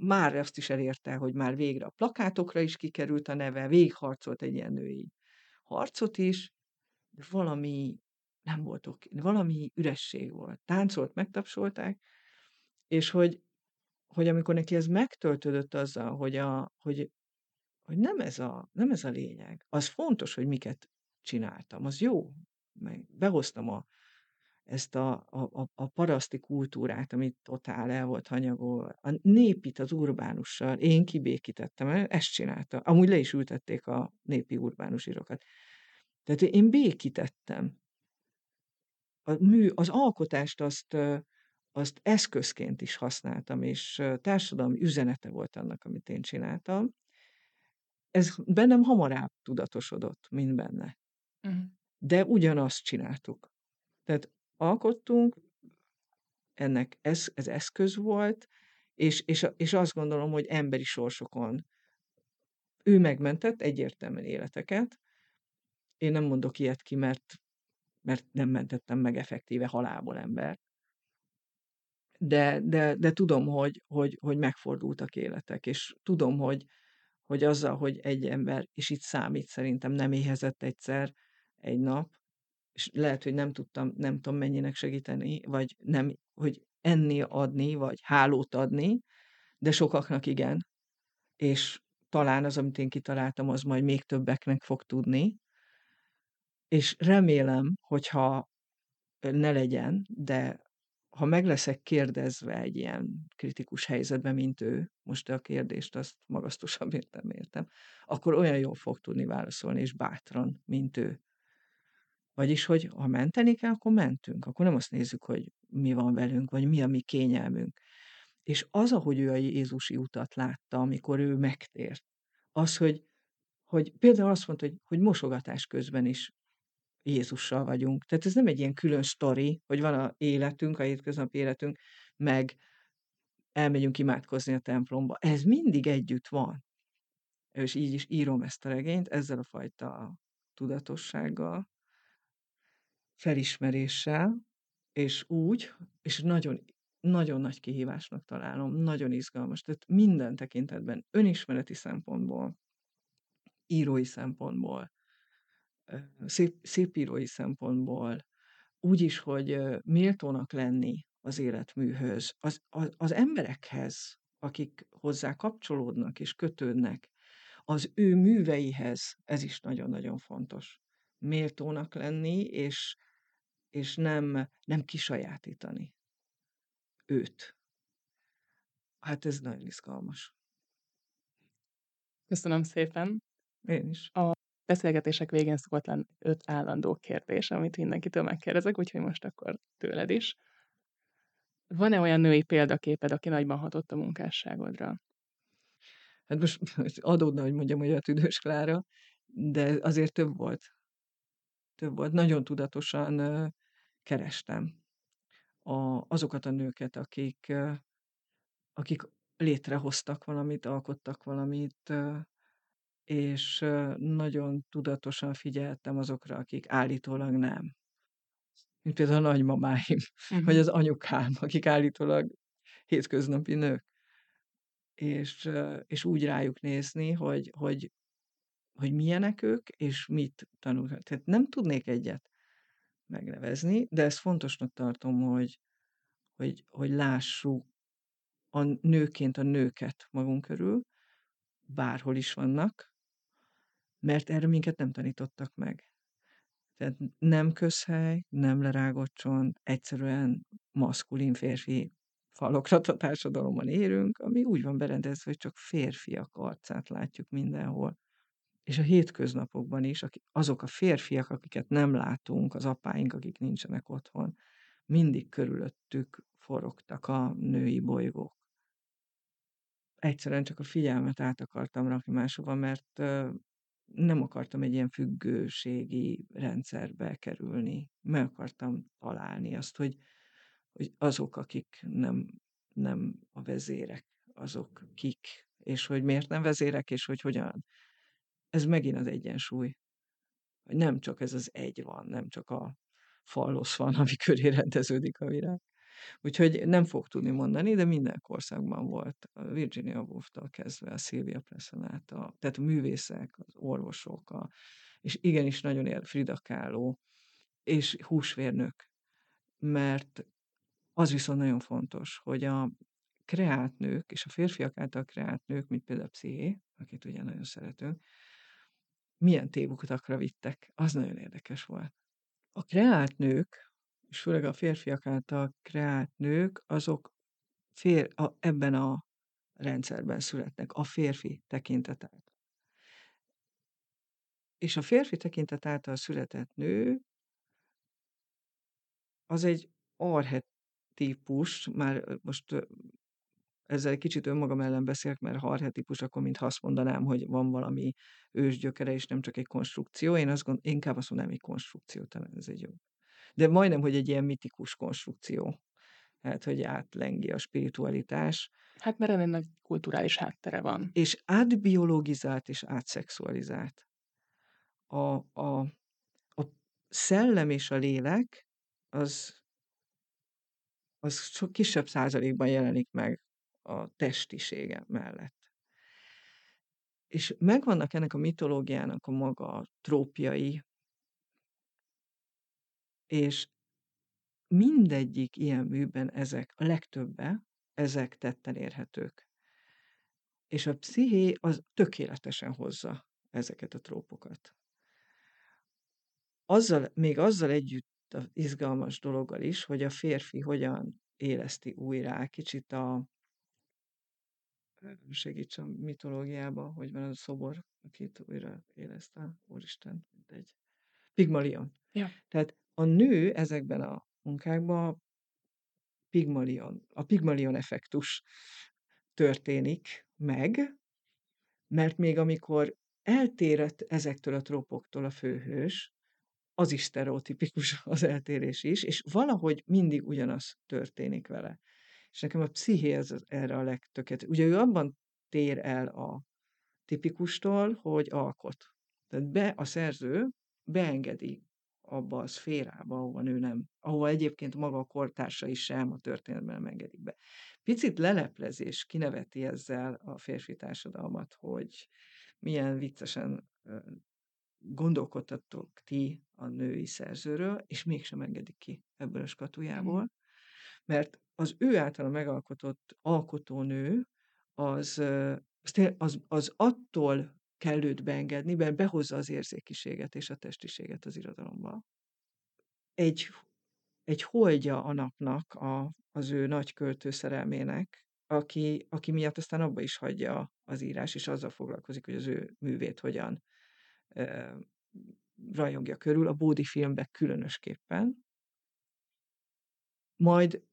már azt is elérte, hogy már végre a plakátokra is kikerült a neve, végharcolt egy ilyen női harcot is, de valami nem volt oké, valami üresség volt. Táncolt, megtapsolták, és hogy, hogy amikor neki ez megtöltődött azzal, hogy, a, hogy hogy nem ez a, nem ez a lényeg. Az fontos, hogy miket csináltam, az jó. Meg behoztam a, ezt a, a, a paraszti kultúrát, amit totál el volt hanyagol, a népit az urbánussal, én kibékítettem, ezt csinálta. Amúgy le is ültették a népi urbánus írokat. Tehát én békítettem. A mű, az alkotást azt, azt eszközként is használtam, és társadalmi üzenete volt annak, amit én csináltam ez bennem hamarabb tudatosodott, mint benne. Uh-huh. De ugyanazt csináltuk. Tehát alkottunk, ennek ez, ez eszköz volt, és, és, és azt gondolom, hogy emberi sorsokon ő megmentett egyértelműen életeket. Én nem mondok ilyet ki, mert, mert nem mentettem meg effektíve halálból embert. De, de, de tudom, hogy, hogy, hogy megfordultak életek, és tudom, hogy, hogy azzal, hogy egy ember, és itt számít szerintem, nem éhezett egyszer egy nap, és lehet, hogy nem tudtam, nem tudom mennyinek segíteni, vagy nem, hogy enni adni, vagy hálót adni, de sokaknak igen, és talán az, amit én kitaláltam, az majd még többeknek fog tudni, és remélem, hogyha ne legyen, de ha meg leszek kérdezve egy ilyen kritikus helyzetben, mint ő, most a kérdést azt magasztosabb értem, értem, akkor olyan jól fog tudni válaszolni, és bátran, mint ő. Vagyis, hogy ha menteni kell, akkor mentünk. Akkor nem azt nézzük, hogy mi van velünk, vagy mi a mi kényelmünk. És az, ahogy ő a Jézusi utat látta, amikor ő megtért, az, hogy, hogy például azt mondta, hogy, hogy mosogatás közben is Jézussal vagyunk. Tehát ez nem egy ilyen külön sztori, hogy van a életünk, a hétköznapi életünk, meg elmegyünk imádkozni a templomba. Ez mindig együtt van. És így is írom ezt a regényt, ezzel a fajta tudatossággal, felismeréssel, és úgy, és nagyon, nagyon nagy kihívásnak találom, nagyon izgalmas. Tehát minden tekintetben, önismereti szempontból, írói szempontból, szép, szépírói szempontból, úgy is, hogy méltónak lenni az életműhöz, az, az, az emberekhez, akik hozzá kapcsolódnak és kötődnek, az ő műveihez, ez is nagyon-nagyon fontos. Méltónak lenni, és, és nem, nem kisajátítani őt. Hát ez nagyon izgalmas. Köszönöm szépen. Én is. A beszélgetések végén szokott lenni öt állandó kérdés, amit mindenkitől megkérdezek, úgyhogy most akkor tőled is. Van-e olyan női példaképed, aki nagyban hatott a munkásságodra? Hát most adódna, hogy mondjam, hogy a Tüdős Klára, de azért több volt. Több volt. Nagyon tudatosan kerestem a, azokat a nőket, akik, akik létrehoztak valamit, alkottak valamit, és nagyon tudatosan figyeltem azokra, akik állítólag nem. Mint például a nagymamáim, vagy Uh-huh. az anyukám, akik állítólag hétköznapi nők. És, és úgy rájuk nézni, hogy, hogy, hogy milyenek ők, és mit tanulnak. Tehát nem tudnék egyet megnevezni, de ezt fontosnak tartom, hogy, hogy, hogy lássuk a nőként a nőket magunk körül, bárhol is vannak, mert erre minket nem tanítottak meg. Tehát nem közhely, nem lerágott csont, egyszerűen maszkulin férfi falokrat a társadalomban élünk, ami úgy van berendezve, hogy csak férfiak arcát látjuk mindenhol. És a hétköznapokban is, azok a férfiak, akiket nem látunk, az apáink, akik nincsenek otthon, mindig körülöttük forogtak a női bolygók. Egyszerűen csak a figyelmet át akartam rakni máshova, mert nem akartam egy ilyen függőségi rendszerbe kerülni. Meg akartam találni azt, hogy, hogy azok, akik nem, nem a vezérek, azok kik, és hogy miért nem vezérek, és hogy hogyan. Ez megint az egyensúly. Nem csak ez az egy van, nem csak a fallosz van, ami köré rendeződik a világ. Úgyhogy nem fog tudni mondani, de minden korszakban volt. A Virginia Woolf-tól kezdve a Sylvia a, tehát a művészek, az orvosok, a, és igenis nagyon ér Frida Kahlo, és húsvérnök. Mert az viszont nagyon fontos, hogy a kreált nők, és a férfiak által kreált nők, mint például a Psziché, akit ugye nagyon szeretünk, milyen tévutakra vittek. Az nagyon érdekes volt. A kreált nők, és főleg a férfiak által kreált nők, azok fér, a, ebben a rendszerben születnek, a férfi tekintet által. És a férfi tekintet által született nő az egy arhetipus, már most ezzel egy kicsit önmagam ellen beszélek, mert ha arhetipus, akkor mintha azt mondanám, hogy van valami ősgyökere, és nem csak egy konstrukció. Én azt gond, inkább azt mondanám, egy konstrukció, talán ez egy. De majdnem, hogy egy ilyen mitikus konstrukció. Hát, hogy átlengi a spiritualitás, Hát mert ennek kulturális háttere van. és átbiologizált és átszexualizált. A, a, a szellem és a lélek az, az sok kisebb százalékban jelenik meg a testisége mellett. És megvannak ennek a mitológiának a maga trópjai, és mindegyik ilyen műben ezek, a legtöbbe, ezek tetten érhetők. És a psziché az tökéletesen hozza ezeket a trópokat. Azzal, még azzal együtt a izgalmas dologgal is, hogy a férfi hogyan éleszti újrá kicsit a segíts a mitológiában, hogy van az a szobor, akit újra éleszt a Úristen, egy Pigmalion. Ja. Tehát a nő ezekben a munkákban Pigmalion, a Pigmalion effektus történik meg, mert még amikor eltérett ezektől a trópoktól a főhős, az is sztereotipikus az eltérés is, és valahogy mindig ugyanaz történik vele. És nekem a psziché ez erre a legtökéletes. Ugye ő abban tér el a tipikustól, hogy alkot. Tehát be, a szerző beengedi abba a szférába, ahova ő nem, ahova egyébként maga a kortársai sem a történetben nem engedik be. Picit leleplezés kineveti ezzel a férfi társadalmat, hogy milyen viccesen gondolkodtatok ti a női szerzőről, és mégsem engedik ki ebből a skatujából, mert az ő általa megalkotott alkotónő az, az, az attól kell őt beengedni, mert behozza az érzékiséget és a testiséget az irodalomba. Egy, egy holdja a napnak, a, az ő nagy költő szerelmének, aki, aki miatt aztán abba is hagyja az írás, és azzal foglalkozik, hogy az ő művét hogyan ö, rajongja körül, a Bódi filmben különösképpen. Majd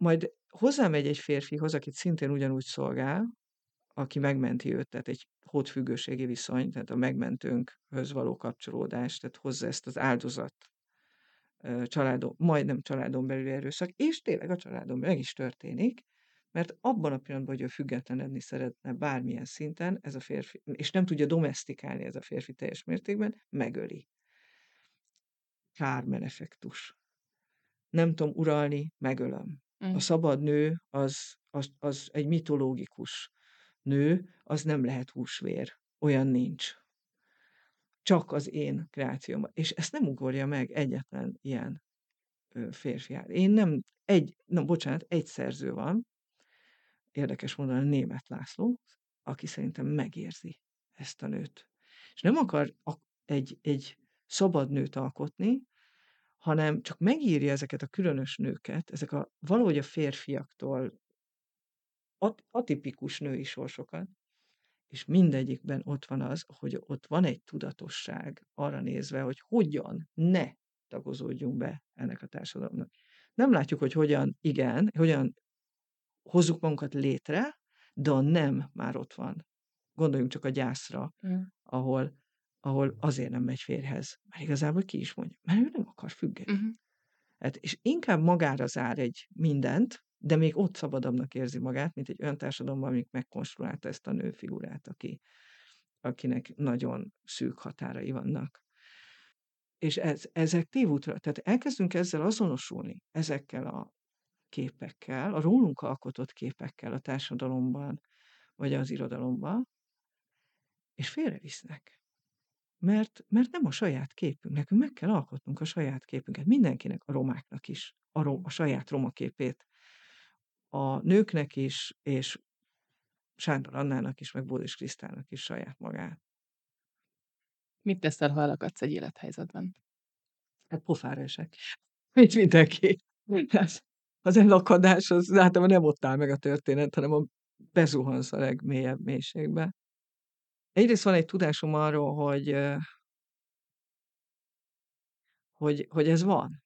majd hozzámegy egy férfihoz, akit szintén ugyanúgy szolgál, aki megmenti őt, tehát egy hódfüggőségi viszony, tehát a megmentőnkhöz való kapcsolódás, tehát hozza ezt az áldozat családon, majdnem családon belüli erőszak, és tényleg a családon belül meg is történik, mert abban a pillanatban, hogy ő függetlenedni szeretne bármilyen szinten, ez a férfi, és nem tudja domestikálni ez a férfi teljes mértékben, megöli. Kármen effektus. Nem tudom uralni, megölöm. A Mm. szabad nő az, az, az egy mitológikus nő, az nem lehet húsvér. Olyan nincs. Csak az én kreációm. És ezt nem ugorja meg egyetlen ilyen ö, férfi. áll. Én nem, egy, na bocsánat, egy szerző van, érdekes a német László, aki szerintem megérzi ezt a nőt. És nem akar egy, egy szabad nőt alkotni, hanem csak megírja ezeket a különös nőket, ezek a valahogy a férfiaktól at- atipikus női sorsokat, és mindegyikben ott van az, hogy ott van egy tudatosság arra nézve, hogy hogyan ne tagozódjunk be ennek a társadalomnak. Nem látjuk, hogy hogyan igen, hogyan hozzuk magunkat létre, de a nem már ott van. Gondoljunk csak a gyászra, Mm. ahol, ahol azért nem megy férhez. Mert igazából ki is mondja, mert ő nem akar függeni. Mhm. Hát, és inkább magára zár egy mindent, de még ott szabadabbnak érzi magát, mint egy olyan társadalomban, amik megkonstruálta ezt a nőfigurát, aki, akinek nagyon szűk határai vannak. És ez, ezek tévútra, tehát elkezdünk ezzel azonosulni, ezekkel a képekkel, a rólunk alkotott képekkel a társadalomban, vagy az irodalomban, és félrevisznek. Mert, mert nem a saját képünk, nekünk meg kell alkotnunk a saját képünket, mindenkinek, a romáknak is, a, ro, a saját roma képét, a nőknek is, és Sándor Annának is, meg Bódis Krisztának is saját magát. Mit teszel, ha elakadsz egy élethelyzetben? Hát pofára esek. Mint mindenki. Az, az elakadás, az általában nem ott áll meg a történet, hanem a bezuhansz a legmélyebb mélységbe. Egyrészt van egy tudásom arról, hogy, hogy, hogy ez van.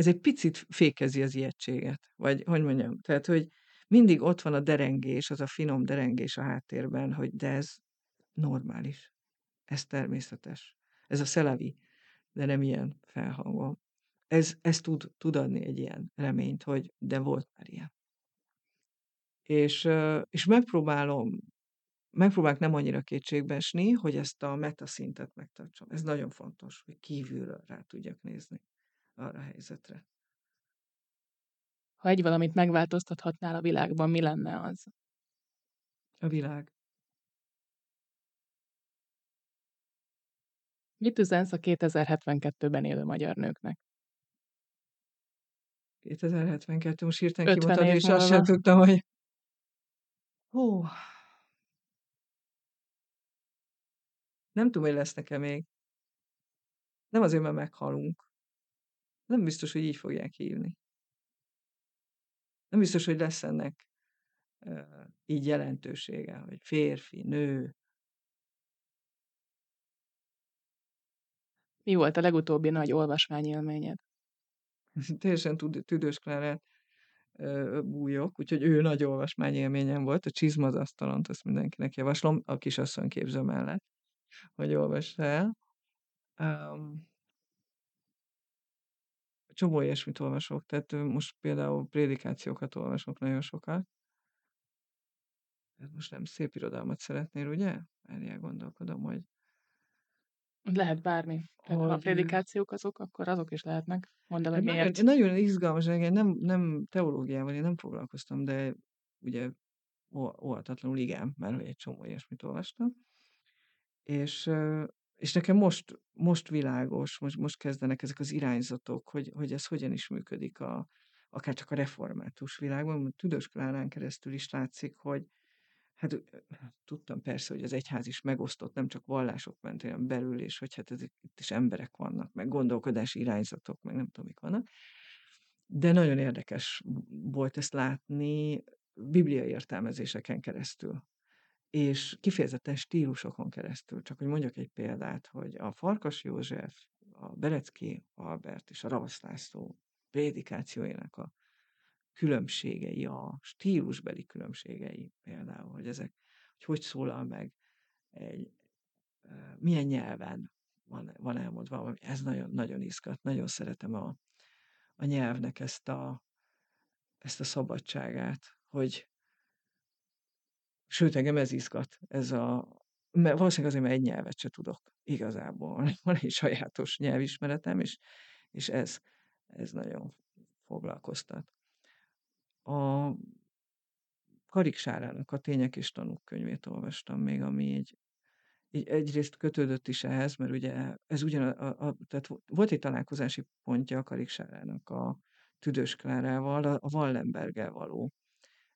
Ez egy picit fékezi az ijegységet, vagy hogy mondjam, tehát, hogy mindig ott van a derengés, az a finom derengés a háttérben, hogy de ez normális, ez természetes, ez a szelavi, de nem ilyen felhangon. Ez, ez tud, tud adni egy ilyen reményt, hogy de volt már ilyen. És, és megpróbálom, megpróbálok nem annyira kétségbe esni, hogy ezt a metaszintet megtartsam. Ez nagyon fontos, hogy kívülről rá tudjak nézni arra a helyzetre. Ha egy valamit megváltoztathatnál a világban, mi lenne az? A világ. Mit üzensz a 2072-ben élő magyar nőknek? 2072, most hirtelen 50 kimondtad, év és azt sem tudtam, hogy... Hú. Nem tudom, hogy lesz-e még. Nem azért, mert meghalunk. Nem biztos, hogy így fogják hívni. Nem biztos, hogy lesz ennek így jelentősége, hogy férfi, nő. Mi volt a legutóbbi nagy olvasmányélményed? Teljesen tud, tüdős Klárát bújok, úgyhogy ő nagy olvasmányélményem volt. A Csizma az asztalont, azt mindenkinek javaslom, a kisasszony képző mellett, hogy olvassa el. Um, csomó ilyesmit olvasok, tehát most például prédikációkat olvasok nagyon sokat. Ez most nem szép irodalmat szeretnél, ugye? Várjál, gondolkodom, hogy Lehet bármi. Tehát ha a Hogy- prédikációk azok, akkor azok is lehetnek. Mondd el, hogy Hát miért. nagyon, nagyon izgalmas, én nem, nem teológiával én nem foglalkoztam, de ugye óhatatlanul igen, mert hogy egy csomó ilyesmit olvastam. És, és nekem most, most világos, most, most kezdenek ezek az irányzatok, hogy, hogy ez hogyan is működik a, akár csak a református világban. Tüdős Klárán keresztül is látszik, hogy hát tudtam persze, hogy az egyház is megosztott, nem csak vallások mentén belül, és hogy hát ezek, itt is emberek vannak, meg gondolkodási irányzatok, meg nem tudom, mik vannak. De nagyon érdekes volt ezt látni bibliai értelmezéseken keresztül és kifejezetten stílusokon keresztül. Csak hogy mondjak egy példát, hogy a Farkas József, a Berecki Albert és a Ravasz László prédikációjának a különbségei, a stílusbeli különbségei például, hogy ezek, hogy hogy szólal meg egy, milyen nyelven van, van elmondva, ez nagyon, nagyon izgat, nagyon szeretem a, a nyelvnek ezt a, ezt a szabadságát, hogy sőt, engem ez izgat, ez a, mert valószínűleg azért, mert egy nyelvet se tudok igazából. Van egy sajátos nyelvismeretem, és, és ez, ez nagyon foglalkoztat. A Karik Sárának a Tények és Tanúk könyvét olvastam még, ami egy, egy egyrészt kötődött is ehhez, mert ugye ez ugyan, a, a, tehát volt egy találkozási pontja a Karik Sárának a Tüdős Klárával, a, a Wallenberggel való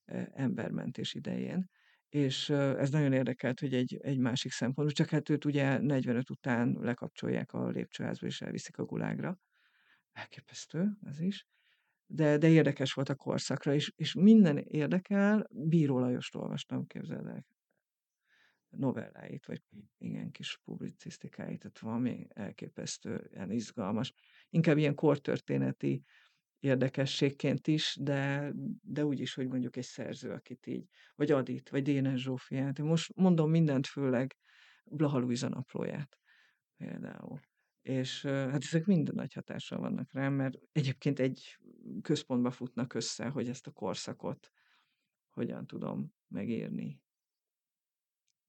e, embermentés idején, és ez nagyon érdekelt, hogy egy, egy másik szempont, csak hát őt ugye 45 után lekapcsolják a lépcsőházba, és elviszik a gulágra. Elképesztő, ez is. De, de érdekes volt a korszakra, és, és minden érdekel, Bíró Lajost olvastam, képzeld el, novelláit, vagy igen, kis publicisztikáit, tehát valami elképesztően izgalmas. Inkább ilyen kortörténeti érdekességként is, de, de úgy is, hogy mondjuk egy szerző, akit így, vagy Adit, vagy Dénes Zsófiát. Most mondom mindent, főleg Blaha Luisa naplóját például. És hát ezek mind nagy hatással vannak rám, mert egyébként egy központba futnak össze, hogy ezt a korszakot hogyan tudom megírni.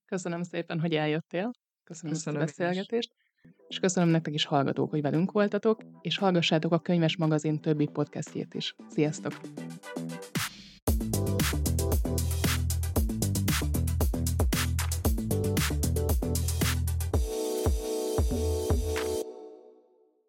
Köszönöm szépen, hogy eljöttél. Köszönöm, Köszönöm a beszélgetést. Is. És köszönöm nektek is hallgatók, hogy velünk voltatok, és hallgassátok a Könyves Magazin többi podcastjét is. Sziasztok!